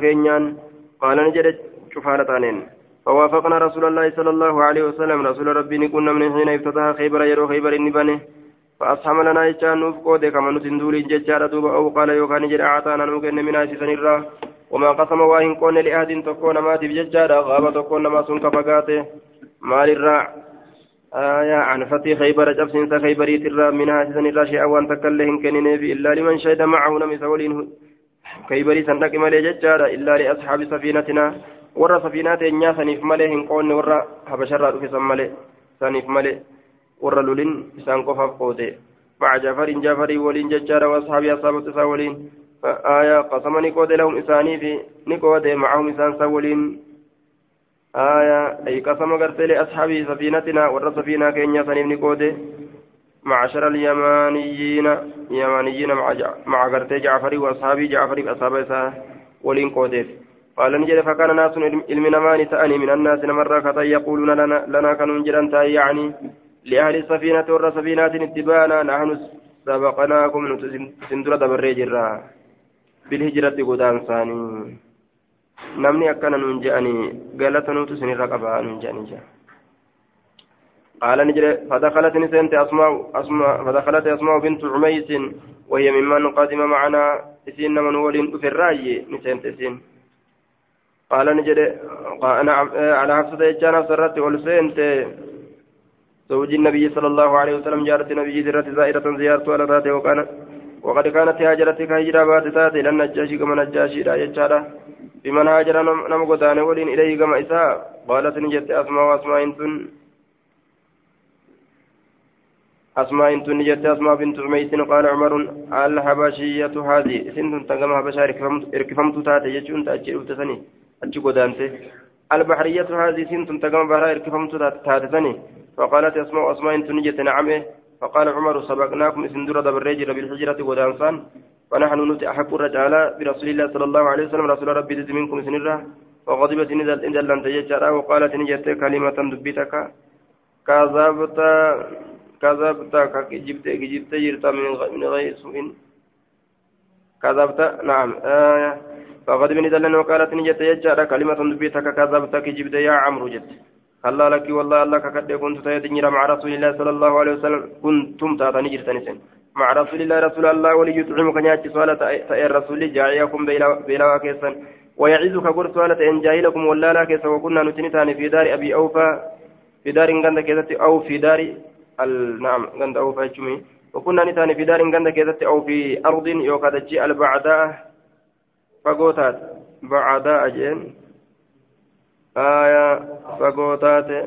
قال نجري شفالتانين فوافقنا رسول الله صلى الله عليه وسلم. رسول ربي نكون من حين افتتح خيبر يرو خيبر النبانه. فأصحاب لنا يجان نوف قودة كما نسندول ججارة دوبا أو قال يوكان جرى أعطانا نوكن من آسسا الرا وما قسم واهن كون لأهد تكون ما تبججارة غابة تكون ما سنك فقاته. مال الرا. آية عن فتي خيبر جبسين خيبريت الرا من آسسا الرا شيئا وان تكلهن كنين إلا لمن شهد معه نمس ولين خيبري سندك مالي ججارة إلا لأصحاب سفينتنا. Warra safiinaa teenyaa saniif malee hin qoonne warra habasharraa dhufe san malee saniif malee warra lulin isaan qofaaf qoote مع جعفر جعفر ولين ججار واصحابي اصحاب تسا ولين آية قسم نقود لهم إساني في نقود معهم إسان سولين آية أي قسم قرت لأصحاب سفينتنا ور سفينة كينيا سنيف نقود معشر اليمانيين يمانيين مع مع قرت جعفر وأصحابي جعفر أصحاب ولين قودت قال نجد فكان ناس علم نمان تأني من الناس مرة كتا يقولون لنا, لنا كانوا جران يعني لأهل السفينة ور سفينات اتبانا نحن سبقناكم سندرة دبري جرا. بالهجرة قدام ثاني. akkana nuun je'anii galatanuutu sinirra qabaa nuun je'anii jea قال نجري فدخلت نسنت أسماء أسماء فدخلت أسماء بنت عميس وهي ممن قدم معنا. إسين من ولين في الرأي. نسنت إسين. قال نجد أنا على حفصة يجان سرت والسنت زوج النبي صلى الله عليه وسلم جارت النبي زرت زائرة زيارة على ذاته وكان وقد كانت هاجرتك هجرة بات ذاته لأن النجاشي كما نجاشي لا يجارة. بمن هاجر نم قدان ولين إليه كما إساء. قالت نجد أسماء وأسماء انتن أسماء انتن نجد أسماء بنت عميس. قال عمر الحبشية هذه سنتن تنقم حبشا اركفمت تاتي يجون تأجل تسني أجي قدانته البحرية هذه سنت تقام بحرها إركفمت تاتتني فقالت أسماء أسماء تنجت نعمة. فقال عمر سبقناكم سندر دبريجر بالحجرة قدانسان ونحن نتي أحق الرجال برسول الله صلى الله عليه وسلم. رسول ربي تزي منكم سنرة وغضبت نزل إن لن تججر وقالت نجت كلمة دبتك. كذبت كذبت كجبت جبت جرت من غير سوء. كذبت نعم. آية فقد من دلن وقالت نجت يجارة كلمة دبيتك كذبتك جبت يا عمرو جت. الله لك والله الله كقد كنت تيدني مع رسول الله صلى الله عليه وسلم. كنتم تاتني جرتني مع رسول الله رسول الله ولي يطعمك نياتي صلاة تأي الرسول جاعيكم بلا كيسا ويعزك قر صلاة إن جاهلكم ولا لا كيسا وكنا نتنتان في دار أبي أوفى. في دار غند كيسة أو في دار. نعم غند أوفى وكنا نتان في دار غند كيسة أو في أرض يوكادتشي البعداء. Fagootaat bacadaa ajeen aayaa fagootaate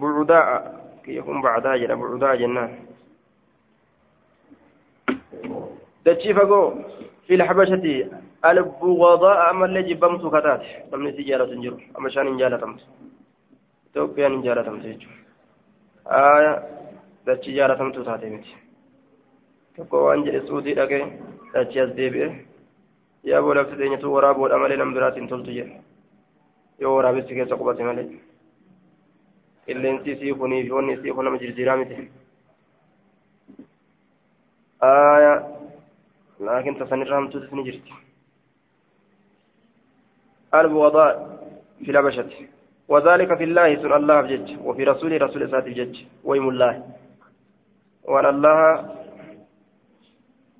bucudaa kiyya kun bacadaa jedha bucudaa jennaan dachii fagoo في الحبشة البغضاء أما اللي جبمت كتات أمني تجارة جرو أما شان إنجالة تمس توقيا إنجالة تمس آية تجارة تمس تاتي متي tokko waan jedhe suudii dhaqee achi as deebi'e yaa boolabsi teenyatu waraaboodha malee nam biraatiin toltu jedhe yoo waraabessi keessa qubate malee qilleensi isii kunii fi wanni isii kun nama jirjiiraa miti aayaa laakiin tasanirraa hamtuutis ni jirti الوضاء في الحبشة وذلك في الله سن الله بجج وفي رسوله رسول ساتي بجج ويم الله وأن الله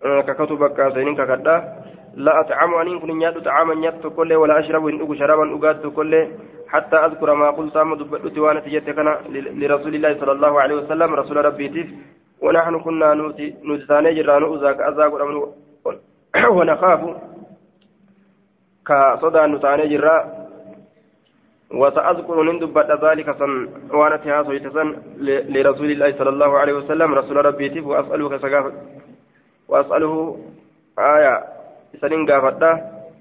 kakatu bakka seeniin kakadha لا أطعم أن كن نيادو طعاما نيادو كله ولا أشرب إن أكو شرابا أقاد كله حتى أذكر ما قلت أما دبت وأنا تجت كنا لرسول الله صلى الله عليه وسلم رسول ربي تيف ونحن كنا نوتي جران أزاك أزاك ونخاف كصدى نتاني جرا وسأذكر نندب ذلك سن وأنا تهاسو يتسن لرسول الله صلى الله عليه وسلم رسول ربي تف وأسأله سقاف وأسأله آية سنين قافتا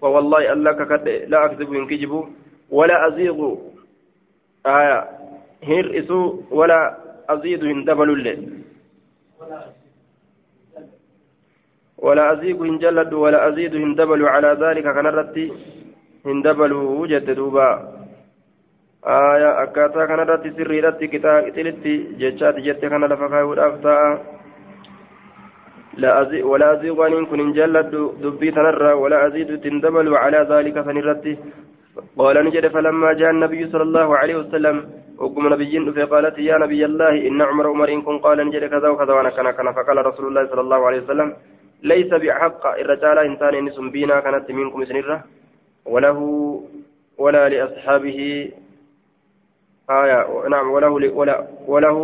ووالله ألا ككد لا أكذب إن كجبو ولا أزيغ. آية. هير إسو ولا أزيد هندبل الليل ولا أزيغ هنجلد ولا أزيد هندبل على ذلك كنرتي هندبل وجد دوبا. آية. أكاتا كان رتي سري رتي كتا إتلتي جتشات جتة كان لا أزي ولا أزيغ أن كن جلد دبي تنرى ولا أزيد تندبل على ذلك سنرتي قال نجد فلما جاء النبي صلى الله عليه وسلم وقم نبي فقالت يا نبي الله إن عمر عمر إن كن قال نجد كذا وكذا وأنا كان كان. فقال رسول الله صلى الله عليه وسلم ليس بحق الرجال إنسان إن بينا كانت منكم سنرة وله ولا لأصحابه آية نعم وله ولا وله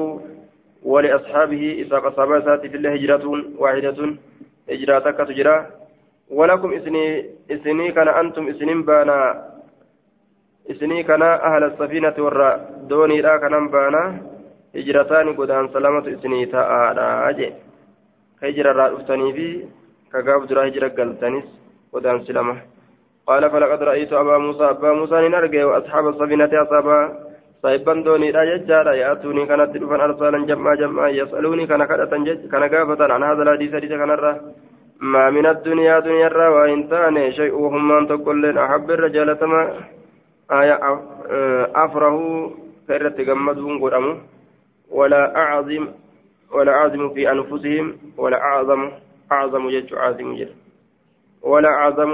ولأصحابه إذا قصب ساتي في الله هجرة واحدة هجرتك تجرى ولكم إسني إسني كان أنتم إسنين بانا. إسني كان أهل السفينة والرا دوني لا كان بانا. هجرتان قدان سلامة إسني تاء أجي هجرة رأفتني في كقاب درا هجرة قلتنيس قدان سلامة. قال فلقد رأيت أبا موسى أبا موسى نرجع وأصحاب السفينة أصابا. صاحبان دونيدha jechaadha yaatuunii kanatti dhufan arsaalan jam'aa jam'aa yasaluunii kana kadhatan kana gaafatan an haadha hadiisa hadiisa kanarra maa min addunyaa duniyarraa waa hin taane shay'u hummaan tokkolleen ahabba irra jaalatama afrahuu ka irratti gammaduun godhamu ولا أعظم ولا أعظم في أنفسهم ولا أعظم أعظم جج عظيم جل ولا أعظم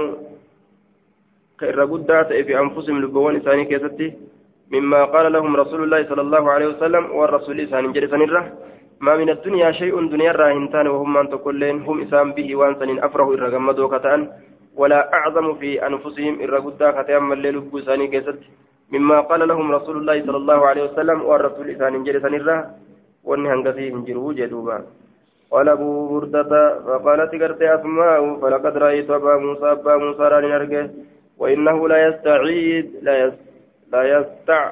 كإرقودات في أنفسهم لبوان إساني كيستي مما قال لهم رسول الله صلى الله عليه وسلم والرسول إسان جرسان الره ما من الدنيا شيء دنيا راهنتان وهم من تقولين هم إسان به وانسان أفره إرغمدوا كتان ولا أعظم في أنفسهم إرغدا كتان من بوساني كيست مما قال لهم رسول الله صلى الله عليه وسلم والرسول إسان جرسان الره وأن هنغسي هنجروا جدوبا. قال أبو بردة فقالت قرت أسماء فلقد رأيت أبا موسى أبا موسى راني وإنه لا يستعيد لا يستعيد لا يستع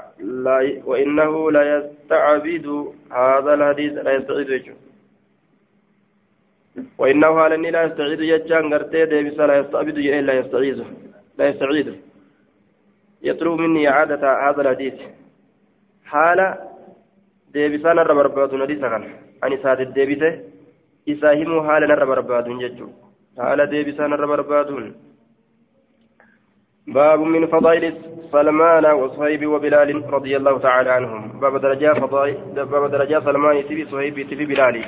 لا وإنه لا يستعبد هذا الحديث لا يستعيد يجو. وإنه هذا لا يستعيد يجان غرتي ديبس لا يستعبد لا يستعيد لا يستعيد. يطلب مني إعادة هذا الحديث. حال deebisaan irra barbaadu hadiisa kana ani isaatiif deebise isaa himuu haala narra barbaaduun jechuudha باب من فضائل سلمان وصهيب وبلال رضي الله تعالى عنهم. باب درجات فضائل باب درجات سلمان تبي صهيب تبي بلال.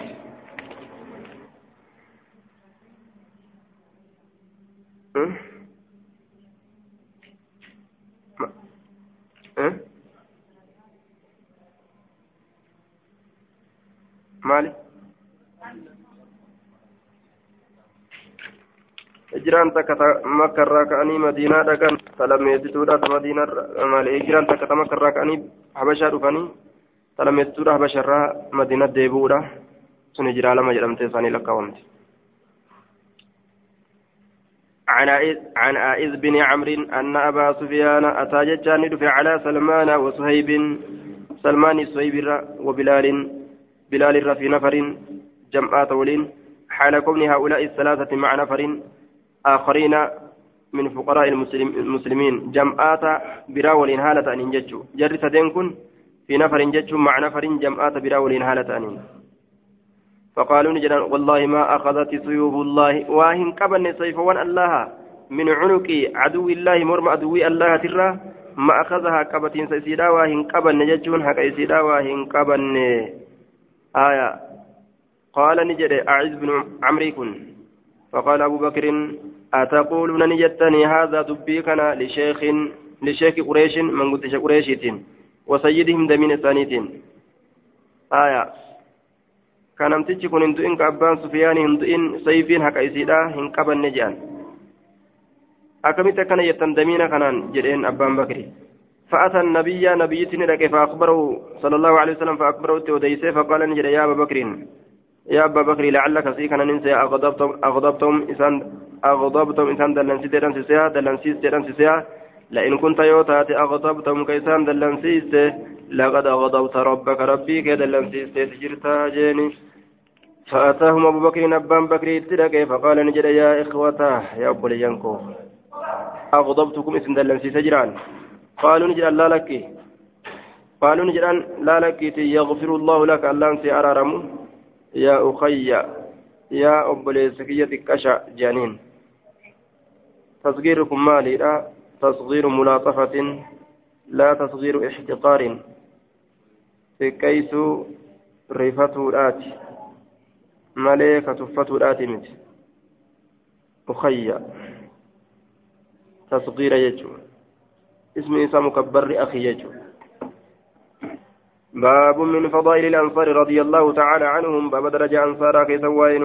مالي hijiraan takka makkarraa ka'anii madiinaa dhaqan talameessituudha ta madiinaa malee hijiraan takka ta makkarraa ka'anii habashaa dhufanii talameessituudha habasharraa madiina deebi'uudha sun hijiraa lama jedhamtee isaanii lakkaawamti. عن عن عائذ بن عمرو أن أبا سفيان أتى جتان دفع على سلمان وصهيب سلمان صهيب وبلال بلال في نفر جمعات ولين حال كون هؤلاء الثلاثة مع نفر آخرين من فقراء المسلم المسلمين. جمعات براول هالة أن ينججوا جر سدين في نفر جج مع نفر جمعات براول هالة أن فقالوا نجدا والله ما أخذت سيوف الله. واهن كبن سيف وان الله من عنق عدو الله مرم عدو الله ترى. ما أخذها كبتين سيسيدا واهن كبن ججون هكا يسيدا واهن كبن آية. قال نجد أعز بن عمري فقال أبو بكر أتقولون نجتني هذا دبيكنا لشيخ لشيخ قريش من قدش قريشة وسيدهم دمين ثانية آية. كان امتج كن هندو إنك أبان سفيان هندو إن سيفين حق إسيدا هنك أبان نجان. أكمت كان يتندمين كانان جرين أبان بكري فأتى النبي نبي تنرك فأخبره صلى الله عليه وسلم فأخبره وديسه فقال نجري يا أبا بكر. يا أبا بكر لعلك سيكنا ننسى أغضبتم أغضبتم إسان أغضبتم إنسان دلنسي دلنسي دلنسي دلنسي لئن كنت يوتات أغضبتهم كيسان دلنسيسته لقد أغضبت ربك ربي كدلنسيسته تجرتا جيني. فأتاهم أبو بكر أبان بكر اتدك فقال نجد يا إخوته يا أبو لينكو أغضبتكم اسم دلنسي سجران. قالوا نجد لا لك. قالوا نجد لا لك. يغفر الله لك الله أنت أرارم. يا أخي يا أبو ليسكية كشا جانين تصغيركم مالي لا تصغير ملاطفة لا تصغير احتقار. في كيس رفته الآتي مالي كتفته الآتي مت. أخي تصغير يجو. اسم إنسان مكبر أخي يجو. باب من فضائل الأنصار رضي الله تعالى عنهم باب درجة أنصارا كي سوائن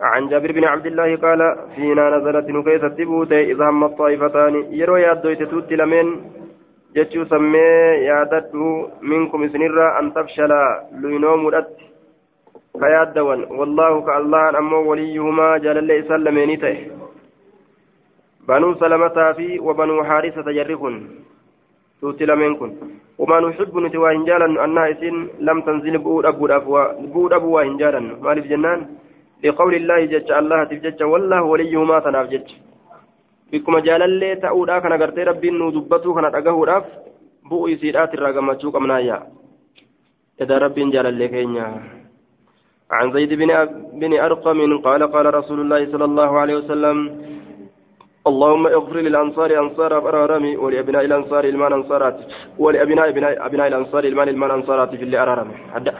عن جابر بن عبد الله قال فينا نزلت نكيس التبوت إذا هم الطائفتان. يروي يدويت توت لمن جتشو سمي يادته منكم سنرا أن تفشل لينوم الأت كيادوان والله كالله أمو وليهما جل الله سلمينيته. بنو سلمة في وبنو حارثة جركن توتي لمنكن وما نحب نتوا هنجالا أنها إسين لم تنزل بؤود أبو بؤود أبو هنجالا مالف جنان؟ لقول الله جج الله تفجج والله وليهما تناف جج. بكما جالالي تأودا كان غرتي ربي نو دبتو كان أغهوداف بؤو يسيرات الرقمتشو كمنايا إذا ربي جالالي كينيا. عن زيد بن بن أرقم قال قال رسول الله صلى الله عليه وسلم اللهم اغفر للأنصار أنصار أرارمي ولأبناء الأنصار المان أنصارات ولأبناء أبناء الأنصار المان المان أنصارات في اللي أرارمي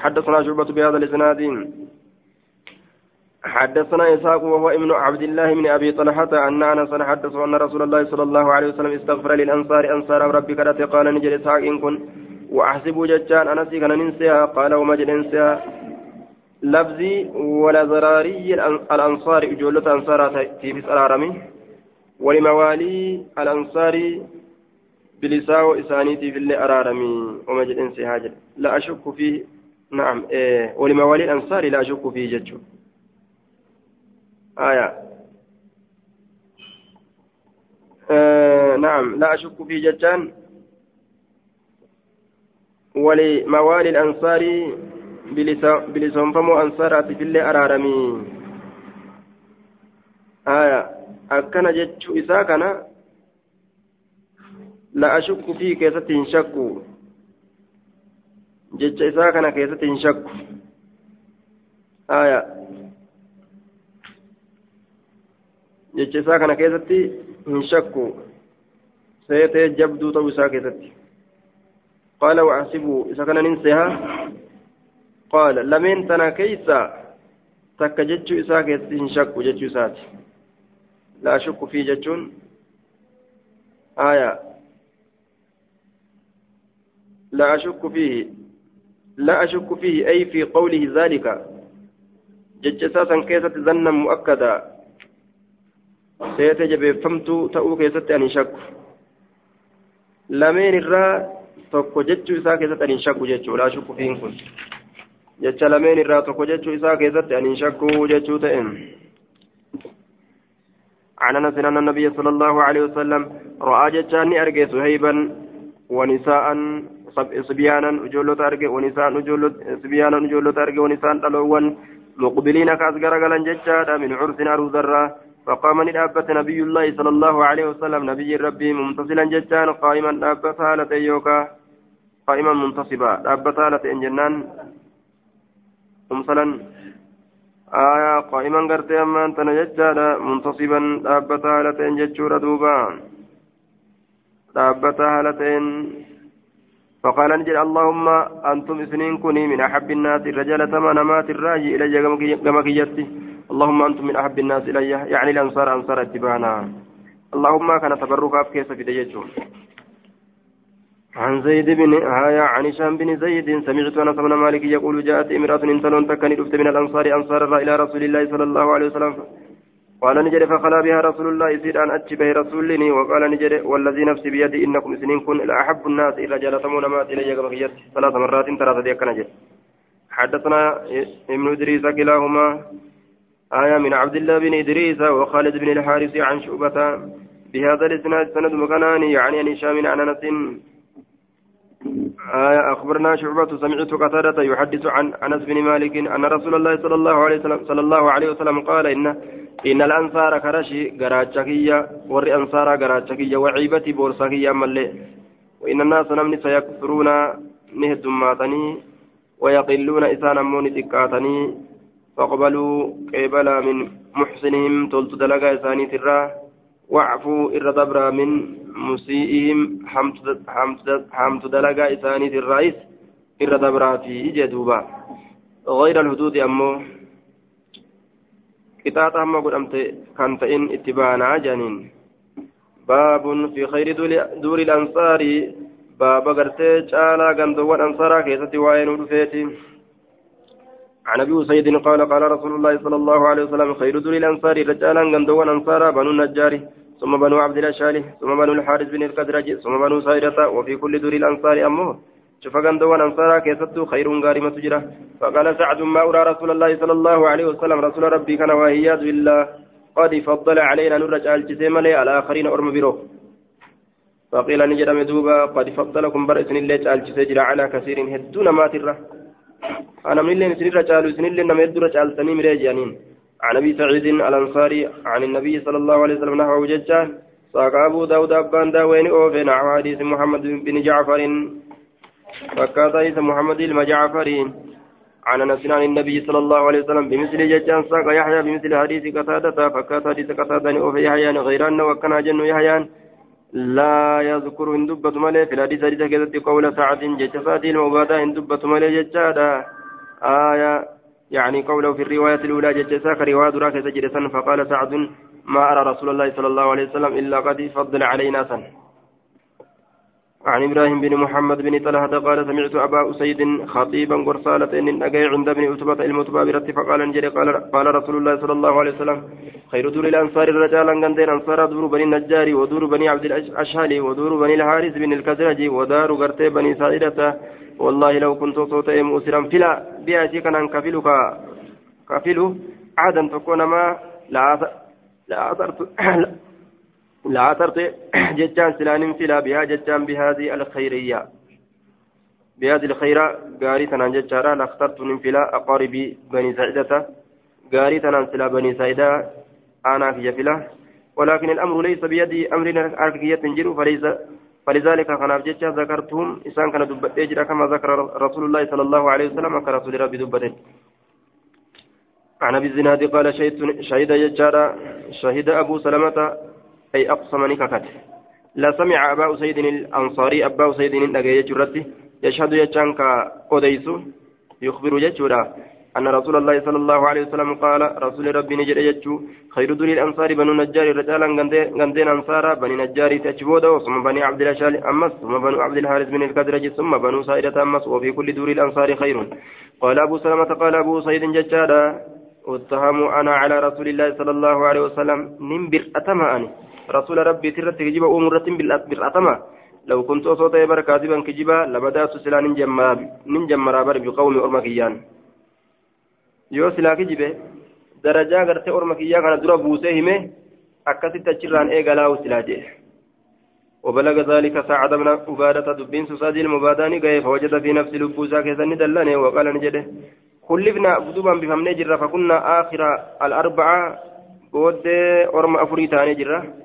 حدثنا شعبة بهذا الإسناد. حدثنا إسحاق وهو ابن عبد الله من أبي طلحة أن أنس حدث أن رسول الله صلى الله عليه وسلم استغفر للأنصار أنصار ربك قال نجد إسحاق إن كن. وأحسب ججان أنس كان ننسيها قال ومجد انسيها لفظي ولا ضراري الأنصار جولة أنصار في سرارمي ولموالي الأنصار بلساو إسانيتي في اللي أرارمي ومجد انسيها لا أشك فيه. نعم. إيه ولموالي الأنصار لا أشك فيه ججو آية. آه نعم. لا أشك في جتان ولموالي الأنصار بلسان فمو أنصارات في اللي أرارمي. آية. أكن جتشو إساكنا لا أشك في كيسة شك جتش إساكنا كيسة شك آية jecha isaa kana keessatti hin shakku seetee jabduu ta'uu isaa keessatti qaala waasibu isa kana nin seha qaala lameen tana keeysa takka jechuu isaa keessatti hin shakku laa shukku fi jechuun aya لا أشك فيه لا أشك فيه أي في قوله ذلك ججساسا كيسة ظنا مؤكدا seete jabeeffamtuu ta'uu keessatti ani shakku lameen irraa tokko jechuu isaa keessatti ani shakku jechuudha shukkufiin kun jecha lameen irraa tokko jechuu isaa keessatti ani shakku jechuu ta'e عن أنس أن النبي صلى الله عليه وسلم رأى جتان ارجي سهيبا ونساء صبيانا أجولت ارجي ونساء اجولت صبيانا أجولت ارجي ونساء دلوان مقبلين كاسغر غلن جتان من عرس عروض فقام لدابة نبي الله صلى الله عليه وسلم نبي ربي ممتصلا جتان قائما دابة هالة يوكا. قائما منتصبا. دابة هالة جنان. ممثلا آية قائما قرتي أما أنت نججالا منتصبا دابة هالة جتشورا دوبا. دابة هالة فقال نجل اللهم أنتم اثنين كوني من أحب الناس الرجال ثمان مات الراجي إلى جمك يتي اللهم أنتم من أحب الناس إلي. يعني الأنصار أنصار اتباعنا. اللهم كان تبرك كيس في ديجون عن زيد بن هايا عن هشام بن زيد سمعت أنس بن مالك يقول جاءت امرأة تلون تكني من الأنصار أنصار إلى رسول الله صلى الله عليه وسلم. قال نجد فخلا بها رسول الله يصير أن أتي به رسولني. وقال نجد والذي نفسي بيدي إنكم سنين كن لاحب الناس إلى جلتمون مات إلي كما ثلاث مرات ثلاثة ديك نجد. حدثنا ابن إدريس كلاهما. آية من عبد الله بن إدريس وخالد بن الحارث عن شعبة. بهذا الإسناد سند مكاناني يعني عن هشام عن أنس. آية أخبرنا شعبة سمعت قتادة يحدث عن أنس بن مالك أن رسول الله صلى الله عليه وسلم صلى الله عليه وسلم قال إن إن الأنصار كرشي قراتشكية ور أنصار قراتشكية وعيبتي بورسكية ملي. وإن الناس نمني سيكثرون نهد ماتني ويقلون إسانا موني تكاتني فاقبلوا قبلا من محسنهم تلت دلقا إساني ترى. واعفوا إر دبرا من مسيئهم حمد دلقا إساني الرئيس إر دبرا في جدوبا غير الحدود أمو قطاطا هم قدمت كانت إن جانين باب في خير دور الأنصار باب قرتي جالا قندوان أنصارا كيستي وين ودفيتي عن أبي سيد قال قال رسول الله صلى الله عليه وسلم خير دور الأنصار رجالا غندوا انصارا بنو النجار ثم بنو عبد الاشالي ثم بنو الحارث بن القدرج ثم بنو سائرة وفي كل دور الأنصار أمه. شوف غندوا انصارا كيستو خير غارمة تجرى فقال سعد ما أرى رسول الله صلى الله عليه وسلم رسول ربي كان وهياذ بالله قد فضل علينا نرجع الجسيم على اخرين أرم برو فقيل نجد مدوبا قد فضلكم برئسن الله الجسيم على كثير. هدون ما تره أنا من اللي سنير رجال سنير لنا ميد رجال تميم رجانين عن أبي سعيد الأنصاري عن النبي صلى الله عليه وسلم نحو ججان ساق أبو داود أبان داوين أوفين عن حديث محمد بن جعفر. فكات عيسى محمد المجعفرين عن أنس عن النبي صلى الله عليه وسلم بمثل ججان ساق يحيى بمثل حديث قتادة فكات حديث قتادة أوفي يحيى غير أن وكان جن يحيى. لا يذكر إن دبت مالي في الحديث حديث كذا قول سعد ججفات المبادة إن دبت مالي ججادا آية يعني قوله في الرواية الأولى جتساك رواية دراك سجد فقال سعد ما أرى رسول الله صلى الله عليه وسلم إلا قد فضل علينا سن عن إبراهيم بن محمد بن طلحة قال سمعت أبا أسيد خطيبا قرصالة إن أجي عند ابن أتبة المتبى برت فقال انجري قال, قال رسول الله صلى الله عليه وسلم خير دور الأنصار رجالا غندين أنصار دور بني النجار ودور بني عبد الأشهلي ودور بني الحارث بن الكزرج ودار غرتي بني سائدة والله لو كنت صوتي مؤسرا فلا بيأتي كان كفلك كفل عادا تكون ما لا أثرت لا أثرت جتان سلان فلا بها جتان بهذه الخيرية. بهذه الخيرة قاري تنان جتارا لاخترت ننفلا أقاربي بني سعيدة قاري تنان سلا بني سعيدة أنا في جفلة. ولكن الأمر ليس بيدي أمر أركية تنجر فليس فلذلك كان أبجدت ذكرتهم. إنسان كان دبت أجر كما ذكر رسول الله صلى الله عليه وسلم كرسول ربي دبت عن أبي الزناد قال شهد يجارا شهد أبو سلمة أي أقسم نككت لا سمع أبا سيد الأنصاري أبا سيد النجاي جرته يشهد يجانك قديس يخبر يجورا أن رسول الله صلى الله عليه وسلم قال رسول ربي نجر يجو خير دون الأنصار بنو نجار رجالا غندين أنصارا بني نجار تجبودا ثم بني عبد الأشال أمس ثم بنو عبد الحارث بن الكدرج ثم بنو سائرة أمس. وفي كل دور الأنصار خير. قال أبو سلمة قال أبو سيد ججادا اتهم أنا على رسول الله صلى الله عليه وسلم. نمبر أتما أني رسول ربي ترت كجيب أمرة بالأتما لو كنت أصوتي بركاتبا كجيبا لبدأت سلا ننجمر بقوم أرمكيان yoo silaa kijibe darajaa gartee orma kiyyaa kana dura buusee hime akkasitti achirraan eegalaa'u silaa وبلغ ذلك سعد بن عبادة دبين سعد المباداني قال فوجد في نفس لبوسا كيسن دلني وقال نجده خلفنا بدوبا بفمنا جرة فكنا آخر الأربعة بود أرم أفريتاني جرة.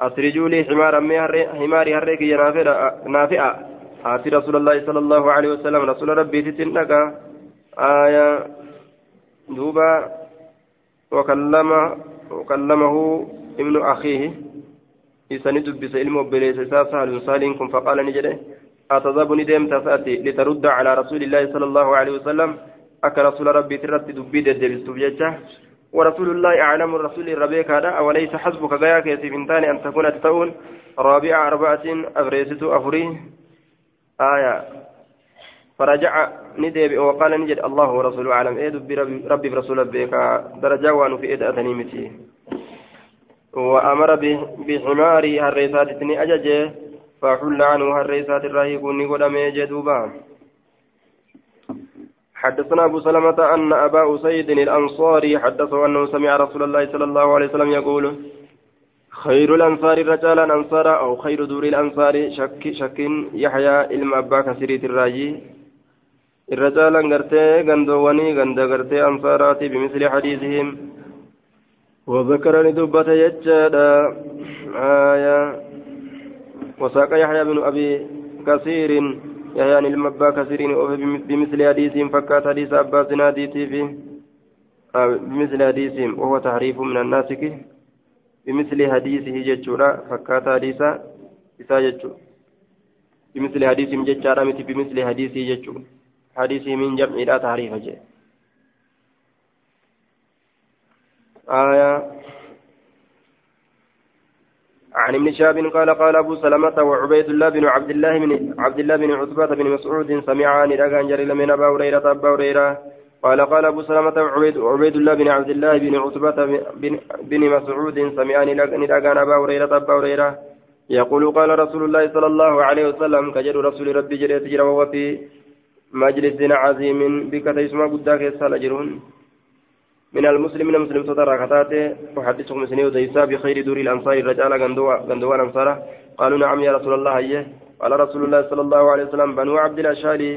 أسرجوا لي حمارا حماري هريك نافئة آتي رسول الله صلى الله عليه وسلم. رسول ربي تتنك آية دوبا. وكلم وكلمه ابن أخيه. إساني دبس علم وبليس سهل سالم فقال نجده أتذهبني ديم تسأتي لترد على رسول الله صلى الله عليه وسلم? أكا رسول ربي ترد دبي دبس تبجته ورسول الله أعلم الرسول ربيك هذا أوليس حسبك غاية كيسي بنتان أن تكون تتون رابع أربعة أفريست أفري. آية. فرجع ندب وقال نجد الله ورسوله أعلم. إيه ربي برسول بك درجة وأن في إيد أتني متي. وأمر بحمار هريسات تني أجج فحل عنه هريسات الرهي كوني قدام جدوبا. حدثنا أبو سلمة أن أبا أسيد الأنصاري حدثه أنه سمع رسول الله صلى الله عليه وسلم يقول خير الأنصار الرجال الأنصار أو خير دور الأنصار شك شك يحيى علم أبا كثير الراجي الرجال غرتي غندواني غند غرتي أنصاراتي بمثل حديثهم. وذكر لدبة يجادا آية وساق يحيى بن أبي كثير. يحيى علم أبا كثير بمثل حديثهم فكات حديث أبا سناديتي في آه، بمثل حديثهم وهو تحريف من الناسك بمثل حديثه جتشورا فكاتا حديثا إسا جتشو. بمثل حديثهم جتشارا متي بمثل حديثه جتشو. حديثه من جمع لا تعريف جي. آية عن ابن شهاب قال قال أبو سلمة وعبيد الله بن عبد الله بن عبد الله بن عتبة بن مسعود سمعان رجعان جري من أبا هريرة أبا هريرة. قال قال أبو سلمة عبيد, عبيد الله بن عبد الله بن عتبة بن, بن مسعود سمعني لقان أبا هريرة أبا هريرة. يقول قال رسول الله صلى الله عليه وسلم كجر رسول ربي جريت جرى وهو في مجلس عظيم بك تسمى قداك يسأل من المسلمين مسلم تترى كتاته أحدثكم سنين وديسا بخير دور الأنصار الرجال غندوا الأنصار. قالوا نعم يا رسول الله أيه. قال رسول الله صلى الله عليه وسلم بنو عبد الأشاري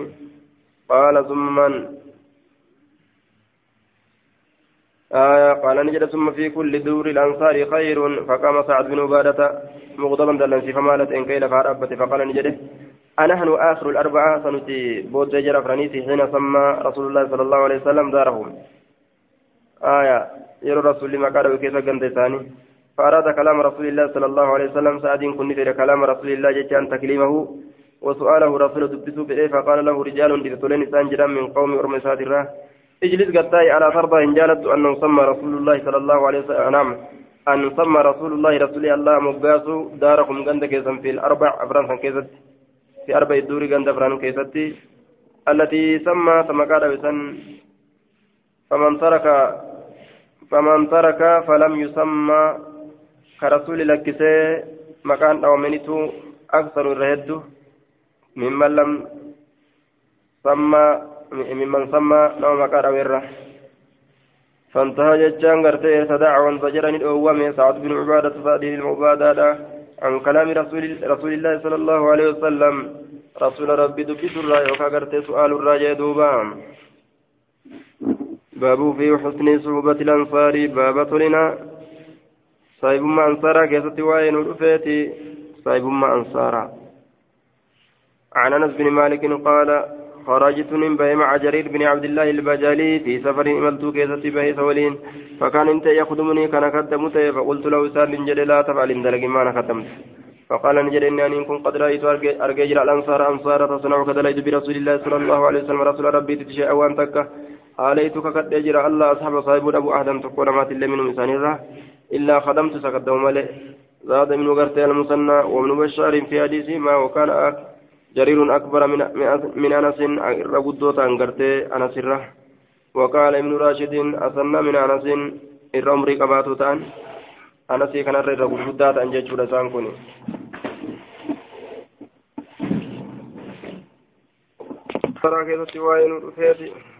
قال ثم من؟ آية قال نجد ثم في كل دور الأنصار خير فقام سعد بن عبادة مغضبا دلنسي فمالت إن كيل فاربت فقال نجد أنحن آخر الأربعة سنتي بود جرى فرنيسي حين سمى رسول الله صلى الله عليه وسلم دارهم. آية يرى رسول الله قال وكيف قند ثاني؟ فأراد كلام رسول الله صلى الله عليه وسلم سعد كن كلام رسول الله جتان تكليمه وسؤاله رسول دبسوا بإيه فقال له رجال دفتولين سانجرا من قوم أرمسات الراه اجلس قتاي على ترضى إن جالت أن سمى رسول الله صلى الله عليه وسلم نعم أن سمى رسول الله رسول الله مباس داركم غند كيسا في الأربع أفران كيست في أربع دور غند أفران كيست التي سمى قال بسن فمن ترك فمن ترك فلم يسمى كرسول لكسي مكان أو منيتو أكثر الرهد ممن لم سمى ممن سمى نوم مكان أويرة فانتهى ججان غرتي تدعى وانفجرني الأوام سعد بن عبادة سعد المعبادة عن كلام رسول, رسول الله صلى الله عليه وسلم. رسول ربي دبت الرأي وكاغرتي سؤال الراجع دوبا باب في حسن صحبة الأنصار باب طلنا صاحب ما أنصارا كيست وين ودفيتي صاحب ما أنصارا. عن أنس بن مالك قال خرجت من بهم مع جرير بن عبد الله البجالي في سفر إملت كيست به سولين. فكان إنت يخدمني كان خدمت فقلت له سأل جل لا تفعل إن دلق ما خدمت. فقال نجد اني إن كنت قد رأيت ارجع الأنصار أنصار تصنع كدليت برسول الله صلى الله عليه وسلم رسول ربي تتشاء تكه عليتك قد اجر الله أصحاب صاحب أبو احد تقول ما تل من إنسان إلا خدمت سقدم ملئ زاد من غرت المثنى ومن بشار في حديثه ما وكان جرير أكبر من أنس رغدوتا أنغرتي أنس الره وقال ابن راشد أثنى من أنس الرمري قباتوتان أنس كان رغدوتا أنججو لسان كوني. ترى كذا سواين رفيتي.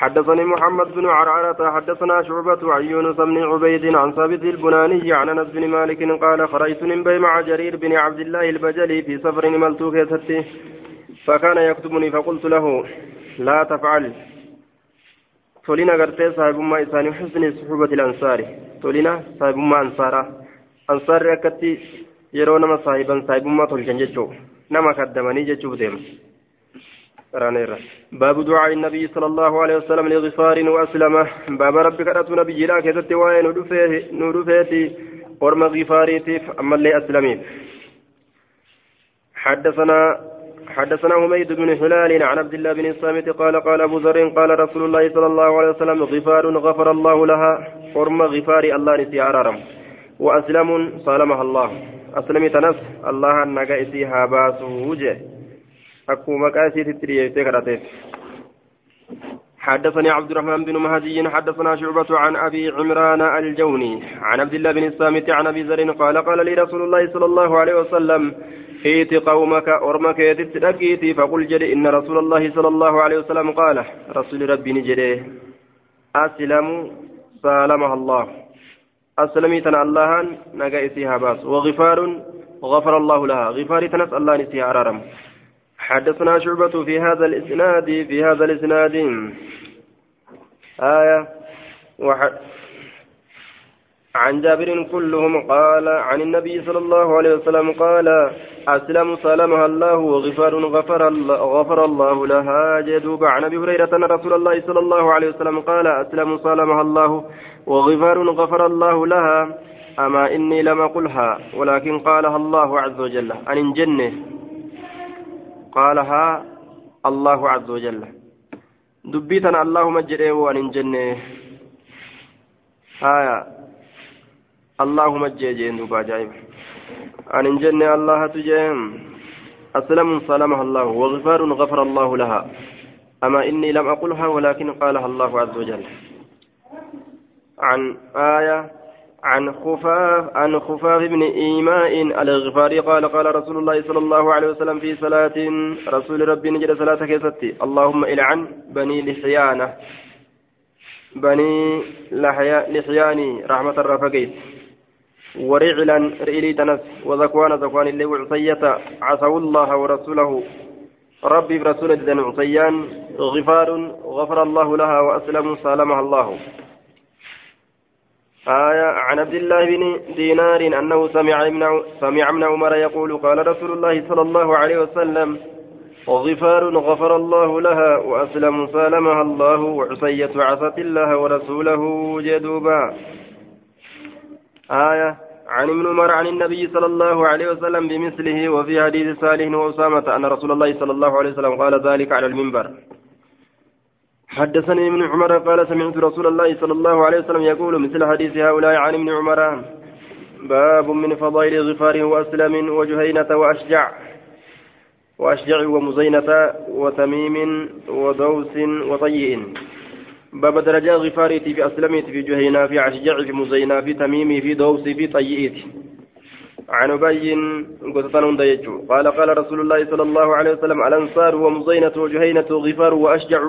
حدثني محمد بن عرعرة حدثنا شعبة عن يونس بن عبيد عن ثابت البناني عن أنس بن مالك قال خرجت من بي مع جرير بن عبد الله البجلي في سفر ملتوك ستي فكان يكتبني فقلت له لا تفعل. تولينا قرتي صاحب ما إساني حسن صحبة الأنصار. تولينا صاحب ما أنصارا أنصار ركتي يرون ما صاحبا صاحب ما تولجن جتشو نما قدمني جتشو ديم باب دعاء النبي صلى الله عليه وسلم لغفار وأسلمه باب ربك أتو نبي لا كتت وين ندفيتي ورم غفاريتيف أما اللي أسلمين. حدثنا حدثنا حميد بن هلال عن عبد الله بن الصامت قال قال أبو ذر قال رسول الله صلى الله عليه وسلم غفار غفر الله لها. ورم غفار الله نسي عرارم وأسلم صالمها الله. أسلمت نفس الله النجا إسيها باسوجه أكو مكاسي تتريي كراتيف حدثني عبد الرحمن بن مهدي حدثنا شعبة عن أبي عمران الجوني عن عبد الله بن الصامت عن أبي ذر قال قال لي رسول الله صلى الله عليه وسلم ائت قومك أرمك يتتلقيتي فقل جري إن رسول الله صلى الله عليه وسلم قال رسول ربي نجري أسلم سالمها الله أسلمي تنا الله نجا إسيها باس وغفار غفر الله لها غفار تنس الله نسيها أرارم حدثنا شعبة في هذا الإسناد في هذا الإسناد. آية وحد عن جابر كلهم قال عن النبي صلى الله عليه وسلم قال أسلم سلمها الله وغفار غفر الله, غفر الله لها. جدوب عن أبي هريرة أن رسول الله صلى الله عليه وسلم قال أسلم سلمها الله وغفار غفر الله لها. أما إني لم أقلها ولكن قالها الله عز وجل. عن الجنة قالها الله عز وجل. دبيتنا اللهم جريه وعن الجنة آية. اللهم جيجين دوبا جايب. أن جنة الله تجيم. أسلم سلمها الله. وغفار غفر الله لها. أما إني لم أقلها ولكن قالها الله عز وجل. عن آية عن خفاف عن خفاف بن إيماء الغفاري قال قال رسول الله صلى الله عليه وسلم في صلاة رسول ربي نجد صلاة كيستي. اللهم إلعن بني لحيانة. بني لحياني رحمة الرفقيت ورعلا رئيلي تنس. وذكوان ذكوان اللي وعصية عصوا الله ورسوله. ربي برسول الدين عصيان غفار غفر الله لها وأسلم سالمها الله. آية عن عبد الله بن دينار أنه سمع ابن سمع ابن عمر يقول قال رسول الله صلى الله عليه وسلم وغفار غفر الله لها وأسلم سالمها الله وعصية عصت الله ورسوله جدوبا. آية عن ابن عمر عن النبي صلى الله عليه وسلم بمثله وفي حديث صالح وأسامة أن رسول الله صلى الله عليه وسلم قال ذلك على المنبر. حدثني ابن عمر قال سمعت رسول الله صلى الله عليه وسلم يقول مثل حديث هؤلاء عن ابن عمر. باب من فضائل غفار وأسلم وجهينة وأشجع. وأشجع ومزينة وتميم ودوس وطيئ. باب درجة غفاريتي في أسلميتي في جهينا في عشجع في مزينا في تميمي في دوسي في طيئتي عن أبي قتتن ديجو قال قال رسول الله صلى الله عليه وسلم الأنصار ومزينة وجهينة غفار وأشجع.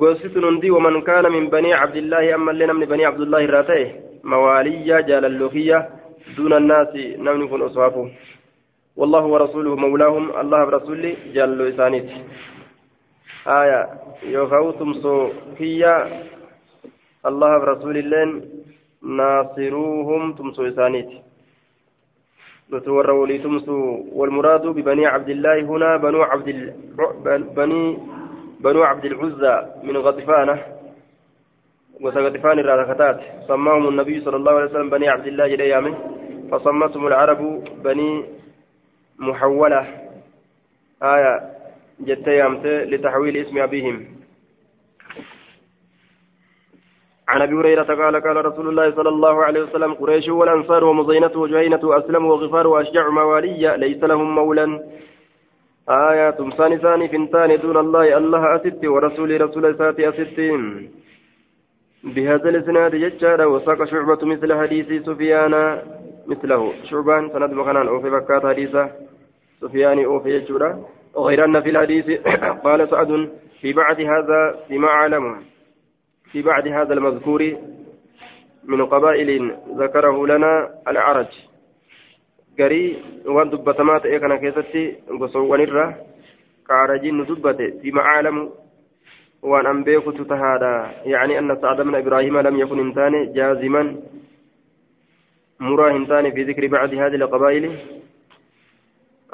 قوسيت نندي ومن كان من بني عبد الله أما لنا من بني عبد الله راتيه موالية جال اللوخية دون الناس يكون أصحابه والله ورسوله مولاهم الله برسوله جل إسانيت آية تمسو هي الله برسول الله ناصروهم تمسو إسانيت نتورى ولي تمسو والمراد ببني عبد الله هنا بنو عبد ال... بني بنو عبد العزى من غطفانة وسغطفان الرادكتات سماهم النبي صلى الله عليه وسلم بني عبد الله جريامه فسمتهم العرب بني محولة. آية جت يامت لتحويل اسم أبيهم. عن أبي هريرة قال قال رسول الله صلى الله عليه وسلم قريش والأنصار ومزينة وجهينة واسلم وغفار وأشجع موالي ليس لهم مولا. آية تمسان ثاني فنتان دون الله الله أسد ورسول رسول ساتي أسد بهذا الإسناد ججار وساق شعبة مثل حديث سفيان مثله. شعبان سند مكان أو في بكات حديثة. سفيان أو في يجورا. غير أن في الحديث قال سعد في بعد هذا فيما أعلم. في بعد هذا المذكور من قبائل ذكره لنا العرج. قري وان دبتمات ايكنا كيستي قصوان الرا كعرجين دبت فيما أعلم وان أنبيك تتهادى يعني أن سعد بن إبراهيم لم يكن انتان جازما مراه انتان في ذكر بعد هذه القبائل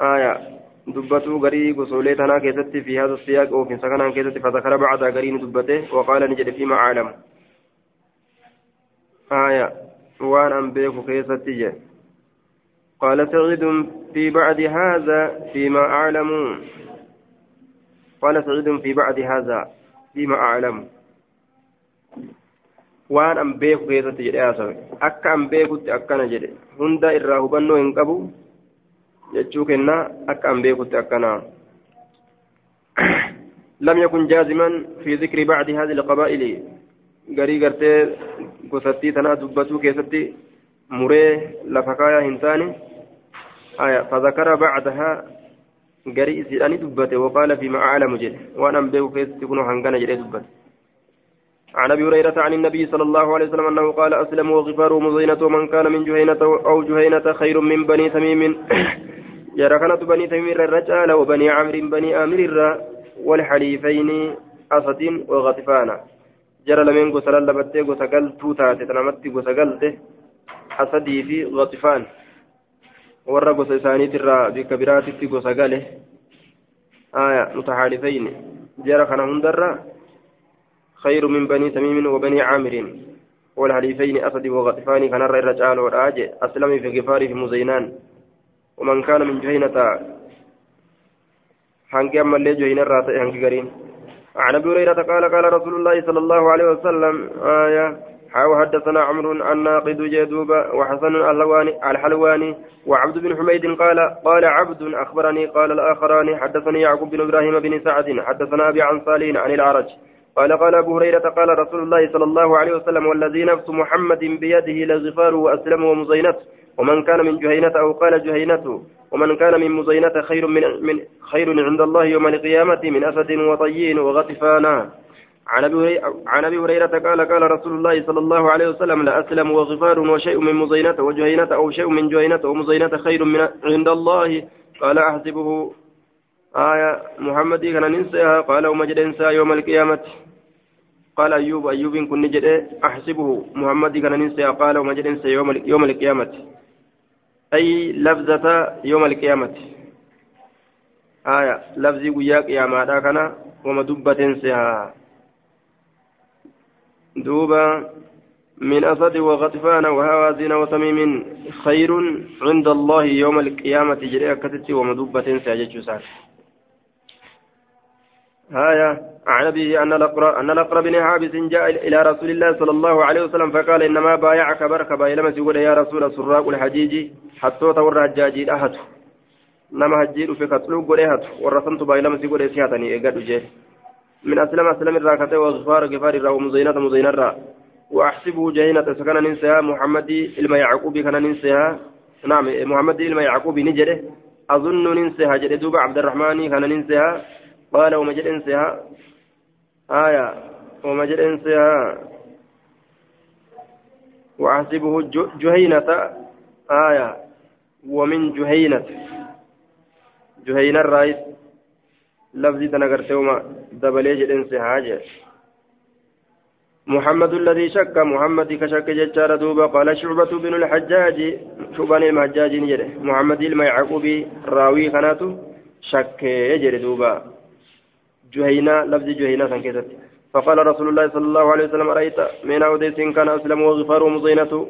آية دبته غري غسولي تنا كيستي في هذا السياق أو في سكنان كيستي فذكر بعد غري دبته وقال نجد فيما اعلم آية وأنا أنبيك كيستي قال سعيد في بعد هذا فيما أعلم قال سعيد في بعد هذا فيما أعلم waan an beeku keessatti jedhee haasawe akka an beekutti akkana jedhe hunda irraa hubannoo hin qabu jechuu kennaa akka an beekutti akkanaa لم يكن جازما في ذكر بعد هذه القبائل غري غرتي غستي تنا دبتو كيستي مري لفكايا هنتاني آية فذكر بعدها غري سيداني دبته وقال فيما أعلم جل وأنا أمبيو كيستي كنو هنغانا جل دبته. عن أبي هريرة عن النبي صلى الله عليه وسلم أنه قال أسلم وغفار مزينة ومن كان من جهينة أو جهينة خير من بني تميم. كانت بني تميم الرجال وبني عمرو بني عامر والحليفين أسد وغطفان. جرى لمن غسل لبته غسل توتا تنمت غسل أسدي في غطفان. Warra gosa isaaniitirraa bikka biraatitti gosa gale. Aya mutaxaalifayni jara kana hundarra خير من بني تميم وبني عامر والحليفين أسد وغطفان كان الرئي رجال والآج أسلم في غفار في مزينان ومن كان من جهينة حنك أما اللي جهينة راتي حنك قرين عن أبي هريرة قال قال رسول الله صلى الله عليه وسلم آية حاو حدثنا عمرو الناقد جدوب وحسن الحلواني الحلواني وعبد بن حميد قال قال عبد أخبرني قال الآخران حدثني يعقوب بن إبراهيم بن سعد حدثنا أبي عن صالين عن العرج قال قال أبو هريرة قال رسول الله صلى الله عليه وسلم والذي نفس محمد بيده لغفار واسلم ومزينته ومن كان من جهينة أو قال جهينته ومن كان من مزينة خير من, من خير عند الله يوم القيامة من أسد وطيين وغطفانا عن أبي هريره قال قال رسول الله صلى الله عليه وسلم لا أسلم وغفار وشيء من مزينه وجهينة أو شيء من جهينة ومزينه خير من عند الله. قال أحسبه. آية محمد كان ننساها. قال ومجد انسى يوم القيامة. قال أيوب أيوب كن نجد أحسبه. محمد كان ننساها. قال ومجد انسى يوم يوم القيامة. أي لفظة يوم القيامة. آية لفظي وياك يا ما كان وما دبت إنساها. دوبا من أسد وغطفان وهوازن وتميم خير عند الله يوم القيامة جريئة كتت ومدوبة ساجد هايا عن أبيه أن الأقرى أن الأقرى بن حابس جاء إلى رسول الله صلى الله عليه وسلم فقال إنما بايعك بركة بايلما سيقول يا رسول سراق الحجيج حتى تور الحجاج أهت نما هجير في قتلوك قول أهت ورسمت بايلما سيقول سياتني إيقاد جيه من أسلم أسلم الراكتة وغفار غفار الرا ومزينة مزينة الرا. وأحسبه جهينة سكن ننسها محمد إلما يعقوب كان ننسها. نعم محمد إلما يعقوب نجده. أظن ننسها جد دوب عبد الرحمن كان ننسها. قال ومجد انسها آية. ومجد انسها وأحسبه جهينة. آية. ومن جهينة. جهينة الرئيس. لفظي تنقرتهما دبلي جدن سهاجة محمد الذي شك محمد كشك ججار دوبا قال شعبة بن الحجاج شعبان المحجاج نجده محمد الميعقوبي راوي خناته شك يجري دوبا جهينا لفظ جهينا سنكتت فقال رسول الله صلى الله عليه وسلم رأيت من أوديس كان أسلم وغفار ومزينته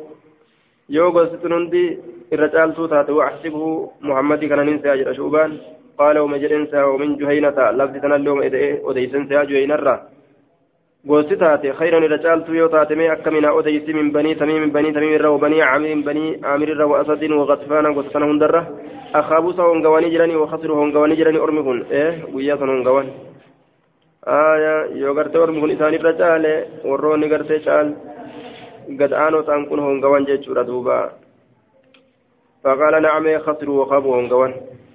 يوغا ستنندي الرجال توتات وأحسبه محمد كان ننسى أجر شعبان قال ومجرن سا ومن جهينة لفظ تنلوم أديسن سا جهينة الرّ gosti taate khayran irra caaltu yoo taate mee akka minaa odeysi min banii tamiim banii tamiim irra wabanii caamirin banii caamir irra wa asadin wa gatfaana gosa sana hundarra akaabuusa hongawanii jiranii wa khasru hongawanii jiranii ormi kun ee guyyaa san hongawan aya yoo gartee ormi kun isaanirra caale warroonni gartee caal gad aanoo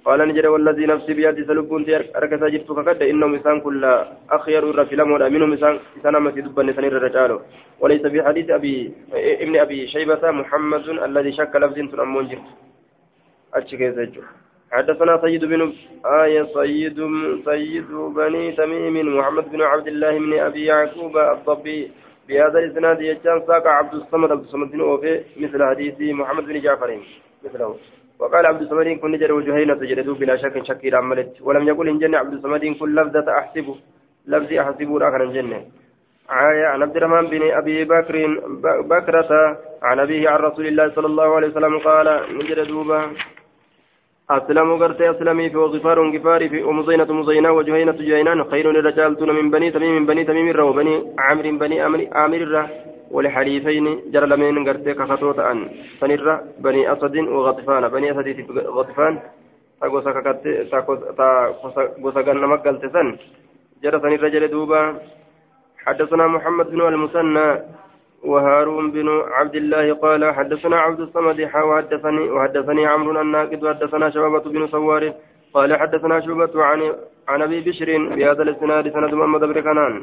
قال نجد والذي نفسي بيدي سلبون أركز جرت فكد إنهم إنسان كل أخير الرفلم منهم إنسان إنسان ما تدب نسان الرجال وليس في حديث أبي ابن أبي شيبة محمد الذي شك لفظ تنمون جرت أتشكي حدثنا سيد بن آية سيد سيد بني تميم محمد بن عبد الله بن أبي يعقوب الضبي. بهذا الإسناد يجان ساق عبد الصمد عبد الصمد مثل حديث محمد بن جعفر. مثله. وقال عبد الصمد كن نجر وجهينة تجرد بلا شك شكير عملت ولم يقل إن جنة عبد الصمد كن لفظة أحسبه لفظي أحسبه راكنا جنة عن عبد الرحمن بن أبي بكر بكرة عن أبيه عن رسول الله صلى الله عليه وسلم قال نجر دوبا أسلم قرت أسلمي في وغفار غفاري في ومزينة مزينة وجهينة جهينان خير الرجال من بني تميم من بني تميم الرا وبني عامر بني عامر الرا ولحليفين جرى لمن قرتي كفتوت أن فنرى بني أسد وغطفان بني أسد غطفان تاغوسا كاكاتي تاغوسا غنما قلتسن جرى سنرى جرى دوبا حدثنا محمد بن المثنى وهارون بن عبد الله قال حدثنا عبد الصمد وحدثني وحدثني عمرو الناقد وحدثنا شبابة بن سوار قال حدثنا شعبة عن عن أبي بشر بهذا الإسناد سند محمد بن كنان.